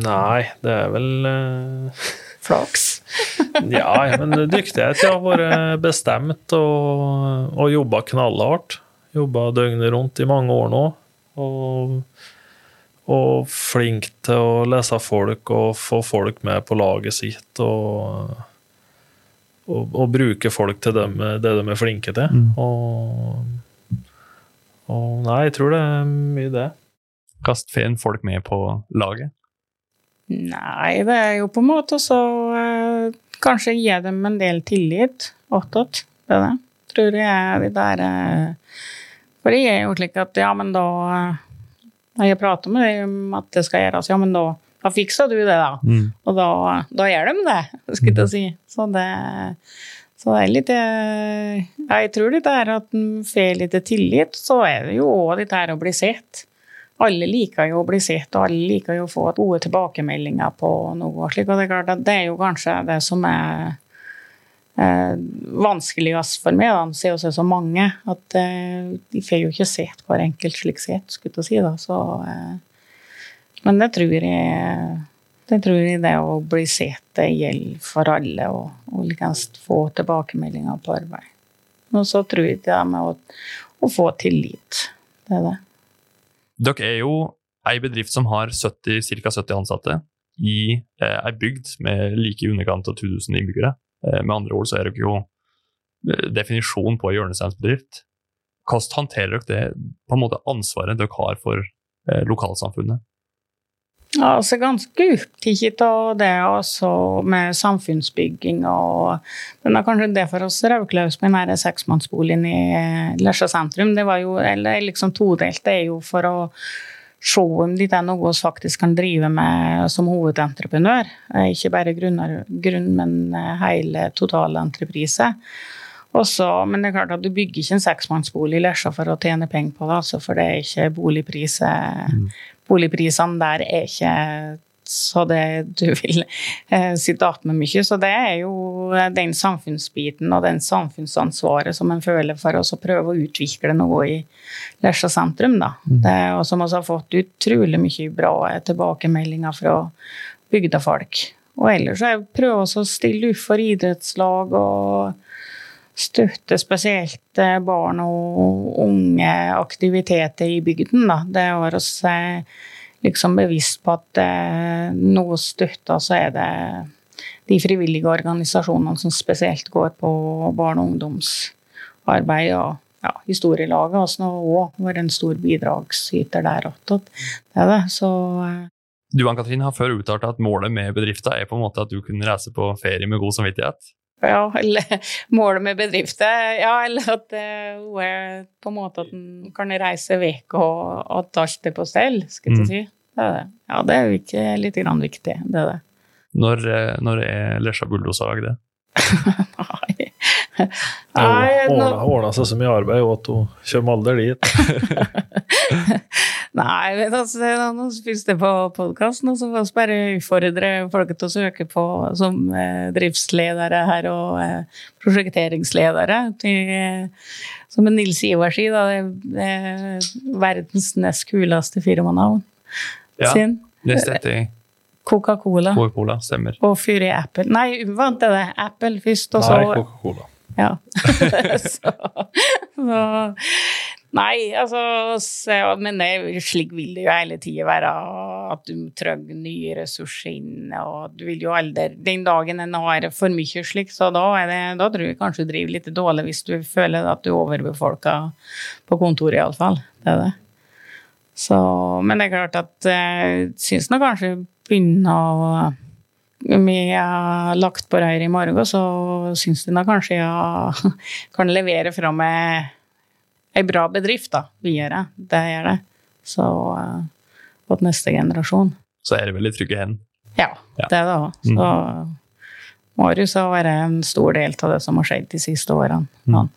Nei, det er vel eh, Flaks. Ja, men dyktighet. Har vært bestemt og, og jobba knallhardt. Jobba døgnet rundt i mange år nå. Og, og flink til å lese folk og få folk med på laget sitt. Og, og, og bruke folk til dem, det de er flinke til. Mm. Og, og nei, jeg tror det er mye det. Kast fin folk med på laget? Nei, det er jo på en måte så Kanskje gi dem en del tillit attåt. Det det. Tror jeg vil eh, For jeg er jo slik at ja, men da Når jeg prater med dem om at det skal gjøres, ja, men da, da fikser du det, da. Mm. Og da, da gjør de det, skulle jeg til si. Så det, så det er litt eh, Jeg tror det er at en får litt tillit, så er det jo òg dette her å bli sett. Alle liker jo å bli sett, og alle liker jo å få gode tilbakemeldinger på noe. slik, og Det er klart at det er jo kanskje det som er eh, vanskeligst for meg, da, å se og se så mange. At eh, de får jo ikke sett hver enkelt slik sett, skulle jeg si. da, så... Eh, men det tror jeg det tror jeg det å bli sett det gjelder for alle, og, og likest få tilbakemeldinger på arbeid. Og så tror jeg det med å, å få tillit. Det er det. Dere er jo ei bedrift som har ca. 70 ansatte i eh, ei bygd med like i underkant av 1000 innbyggere. Eh, med andre ord så er dere jo eh, definisjonen på en hjørnesteinsbedrift. Hvordan håndterer dere det på en måte ansvaret dere har for eh, lokalsamfunnet? Ja, altså ganske opptatt av det også med samfunnsbygging og Men det er kanskje det for oss Rauklaus med den seksmannsboligen i eh, Lesja sentrum. Det var jo eller liksom todelt. Det er jo for å se om dette er noe vi faktisk kan drive med som hovedentreprenør. Eh, Ikke bare grunner, grunn, men eh, hele totalentreprise. Også, men det er klart at du bygger ikke en seksmannsbolig i Lesja for å tjene penger på det, altså, for det er ikke boligpriser boligprisene der er ikke så det du vil eh, sitte igjen med mye. Så det er jo den samfunnsbiten og den samfunnsansvaret som en føler for oss å prøve å utvikle noe i Lesja sentrum. Da. Det, og som vi har fått utrolig mye bra tilbakemeldinger fra bygdefolk. Og ellers så prøver vi å stille opp for idrettslag og støtte spesielt eh, barn og unge aktiviteter i bygden. Da. Det var eh, liksom bevisst på at eh, noe støtter, så er det de frivillige organisasjonene som spesielt går på barne- og ungdomsarbeid og ja, historielaget også nå òg vært en stor bidragsyter der. Det er det. Så eh, Du Ann-Katrin har før uttalt at målet med bedriften er på en måte at du kunne reise på ferie med god samvittighet. Ja, eller målet med bedriften. Ja, eller at eh, hun er på en måte at en kan reise vekk og at alt er på stell, skal jeg Mm. si. Det er det. Ja, det er jo ikke litt grann viktig, det er det. Når, eh, når er Lesja Bulldoserlag det? Nei. Det Nei, nå- ordna, seg så mye arbeid at hun kommer aldri dit. Nei, men altså, nå spilles det på podkasten, og så får vi bare utfordre folk til å søke på som eh, driftsledere her og eh, prosjekteringsledere. Til, eh, som Nils Ivar sier, da, det er verdens nest kuleste firmanavn Ja, sin. neste etter Coca-Cola. Coca-Cola, stemmer. Og fyr i Apple. Nei, umvant er det. Apple først, og så Nei, Coca-Cola. Ja. så, så Nei, altså så, Men det, slik vil det jo hele tida være. At du trenger nye ressurser inn. Og du vil jo aldri Den dagen en har for mye slik, så da, det, da tror jeg kanskje du driver litt dårlig hvis du føler at du overbefolker på kontoret, iallfall. Det er det. Så, men det er klart at jeg syns nå kanskje begynner å har lagt på røyr i morgen, så syns de da kanskje jeg kan levere fra meg ei bra bedrift da, videre. Det gjør det. Så uh, til neste generasjon. Så er det veldig trygge hen. Ja, Ja. det er det òg. Så Marius har vært en stor del av det som har skjedd de siste årene. Mm.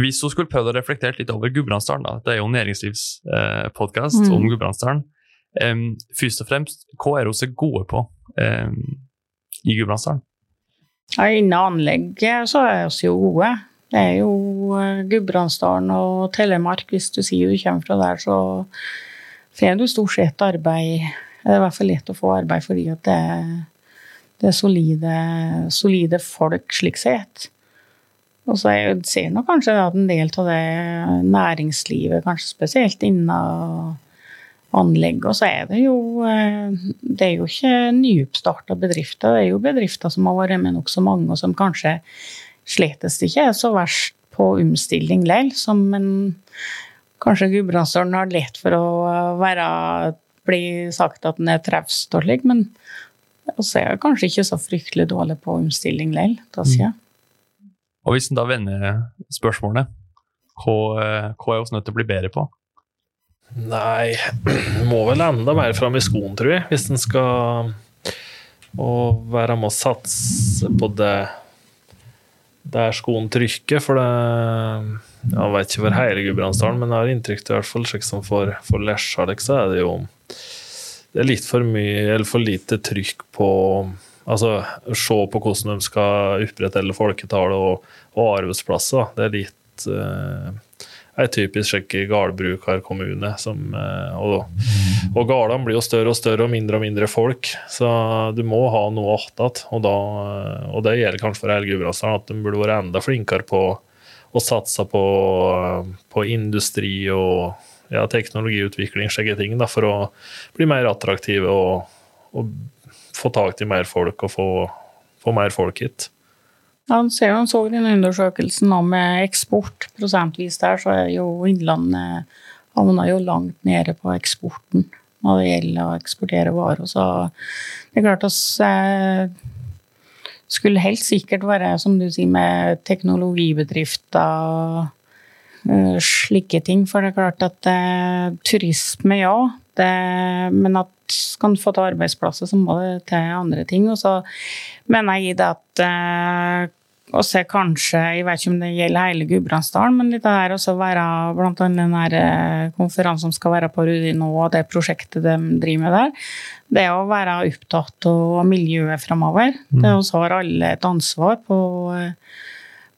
Hvis hun skulle prøvd å reflektere litt over Gudbrandsdalen, da. det er jo en næringslivspodkast Mm. om Gudbrandsdalen. Em, først og fremst, hva er vi gode på um, i Gudbrandsdalen? Ja, Innen anlegget så er vi jo gode. Det er jo eh, Gudbrandsdalen og Telemark. Hvis du sier du kommer fra der, så får du stort sett arbeid. Det er i hvert fall lett å få arbeid fordi at det det er solide, solide folk, slik sett. Og så ser nok kanskje at en del av det næringslivet, kanskje spesielt innen anlegg, og så er det jo eh, Det er jo ikke nyoppstarta bedrifter, det er jo bedrifter som har vært med nokså mange, og som kanskje slettes ikke er så verst på omstilling likevel, som en Kanskje Gudbrandsdølen har lett for å være bli sagt at den er slik, men vi er kanskje ikke så fryktelig dårlig på omstilling likevel, jeg. Og hvis en da vender spørsmålet, hva, eh, hva er vi nødt til å bli bedre på? Nei, må vel enda mer fram i skoen, tror jeg, hvis en skal være med å satse på det der skoen trykker. For det Jeg vet ikke for hele Gudbrandsdalen, men jeg har inntrykk av i hvert fall slik som for, for Lesja, så er det jo det er litt for mye, eller for lite trykk på Altså se på hvordan de skal opprettholde folketallet og, og arbeidsplasser. Det er litt eh, ei typisk slik gårdbrukerkommune. Som, eh, og, og gårdene blir jo større og større og mindre og mindre folk, så du må ha noe attåt. Og, eh, og det gjelder kanskje for hele Gudbrandsdalen, at de burde vært enda flinkere på å satse på, på industri og ja, teknologiutvikling, slike ting, da, for å bli mer attraktive og, og få tak i mer folk og få, få mer folk hit. Han ser jo, så den undersøkelsen om eh, eksport prosentvis der, så er jo Innlandet havna jo langt nede på eksporten når det gjelder å eksportere varer. Så det er klart oss eh, skulle helt sikkert være, som du sier, med teknologibedrifter og slike ting. For det er klart at eh, turisme, ja. Det, men at skal du få til arbeidsplasser, så må det til andre ting. Og så mener jeg at eh, og se kanskje, jeg vet ikke om det gjelder hele Gudbrandsdalen, men litt der også være blant annet den eh, konferansen som skal være på Rudi nå, og det prosjektet de driver med der, det å være opptatt av miljøet framover. Det også har alle et ansvar på,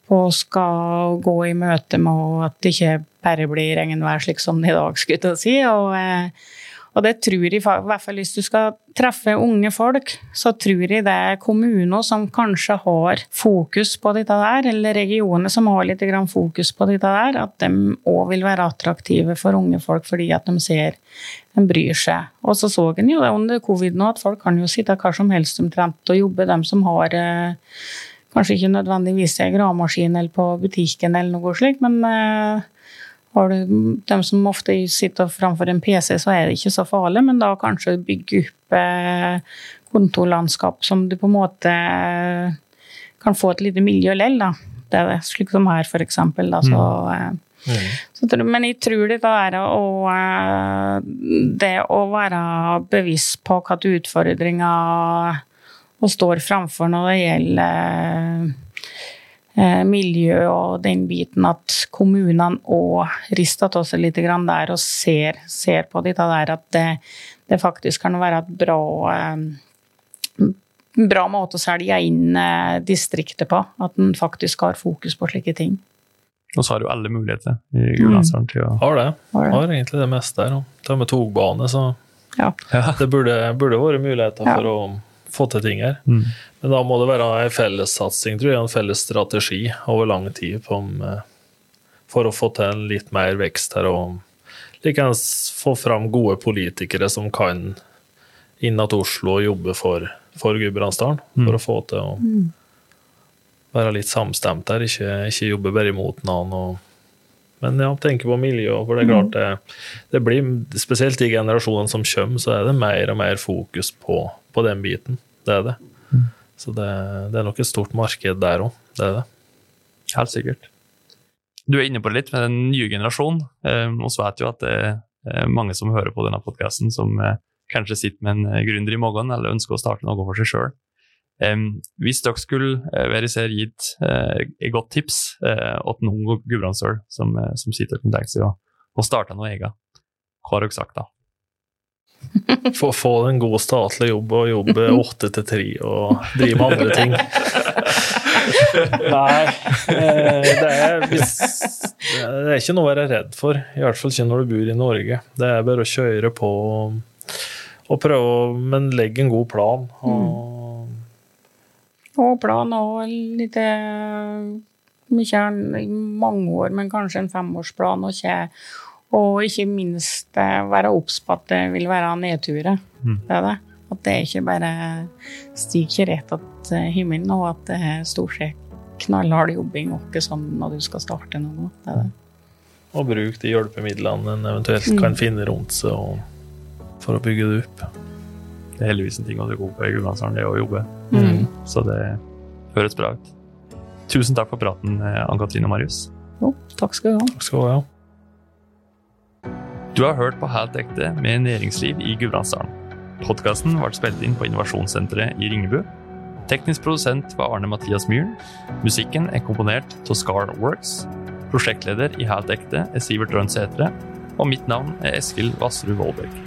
på å skal gå i møte med at det ikke bare blir regnvær slik som det i dag, skulle jeg si. og eh, og det tror jeg, i hvert fall hvis du skal treffe unge folk, så tror jeg det er kommuner som kanskje har fokus på dette der, eller regioner som har litt fokus på dette der, at de òg vil være attraktive for unge folk fordi at de ser de bryr seg. Og så så en jo det under covid nå, at folk kan jo sitte hva som helst omtrent og jobbe, de som har eh, Kanskje ikke nødvendigvis en gravemaskin eller på butikken, eller noe slikt, men eh, har du dem som ofte sitter framfor en PC, så er det ikke så farlig, men da kanskje bygge opp eh, kontorlandskap som du på en måte eh, kan få et lite miljø lell, da. Det er slik som her, for eksempel. Da, så, eh, Mm. så, men jeg tror det er å, eh, det å være bevisst på hvilke utfordringer og står framfor når det gjelder eh, miljø og den biten, at kommunene òg rister til seg litt grann der og ser, ser på dette der at det, det faktisk kan være et bra eh, bra måte å selge inn eh, distriktet på. At en faktisk har fokus på slike ting. Og så har du alle muligheter i Gudbrandsdalen til å Har det. Har det. Har egentlig det meste her. Til og med togbane, så Ja. det burde, burde vært muligheter Ja. for å få til ting her. Mm. Men da må det være en fellessatsing, tror jeg, en felles strategi over lang tid på om, eh, for å få til litt mer vekst her. Og likeens få fram gode politikere som kan inn til Oslo og jobbe for, for Gudbrandsdalen. For å få til å være litt samstemt der, ikke, ikke jobbe bare imot noen. Og, men ja, tenke på miljøet, for det er klart det, det blir, spesielt i generasjonen som kommer, så er det mer og mer fokus på, på den biten. Det er det. Så det, det er nok et stort marked der òg. Det er det. Helt sikkert. Du er inne på det litt med den nye generasjonen. Eh, og så vet jo at det er mange som hører på denne podkasten, som eh, kanskje sitter med en gründer i magen eller ønsker å starte noe for seg sjøl. hvis dere skulle eh, være ser gitt eh, et godt tips til noen gudbrandsøl som, som sitter og tenker seg å starte noe eget, hva har dere sagt da? Få, få en god statlig jobb og jobbe åtte til tre og drive med andre ting. Nei, eh, det er, det er ikke noe å være redd for. I hvert fall ikke når du bor i Norge. Det er bare å kjøre på og, og prøve, men legge en god plan. Og, Og plan og litt eh, mye mange år, men kanskje en femårsplan. Og ikke, og ikke minst eh, være obs på at det vil være nedturer. Mm. Det er det. At det ikke bare stiger rett til himmelen, og at det er stort sett knallhard jobbing og ikke sånn når du skal starte noe. Det er det. og bruk de hjelpemidlene en eventuelt kan finne rundt seg og, for å bygge det opp. Det er heldigvis en ting å være god på i Gudbrandsdalen, det å jobbe. Mm. Så det høres bra ut. Tusen takk for praten, eh, Ann-Katrine og Marius. Jo, takk skal du ha. Takk skal du ha. Du har hørt på Helt ekte med næringsliv i Gudbrandsdalen. Podkasten ble spilt inn på Innovasjonssenteret i Ringebu. Teknisk produsent var Arne Mathias Myhren. Musikken er komponert av Scar Works. Prosjektleder i Helt ekte er Sivert Rønnsætre. Og mitt navn er Eskil Vassrud Vollbekk.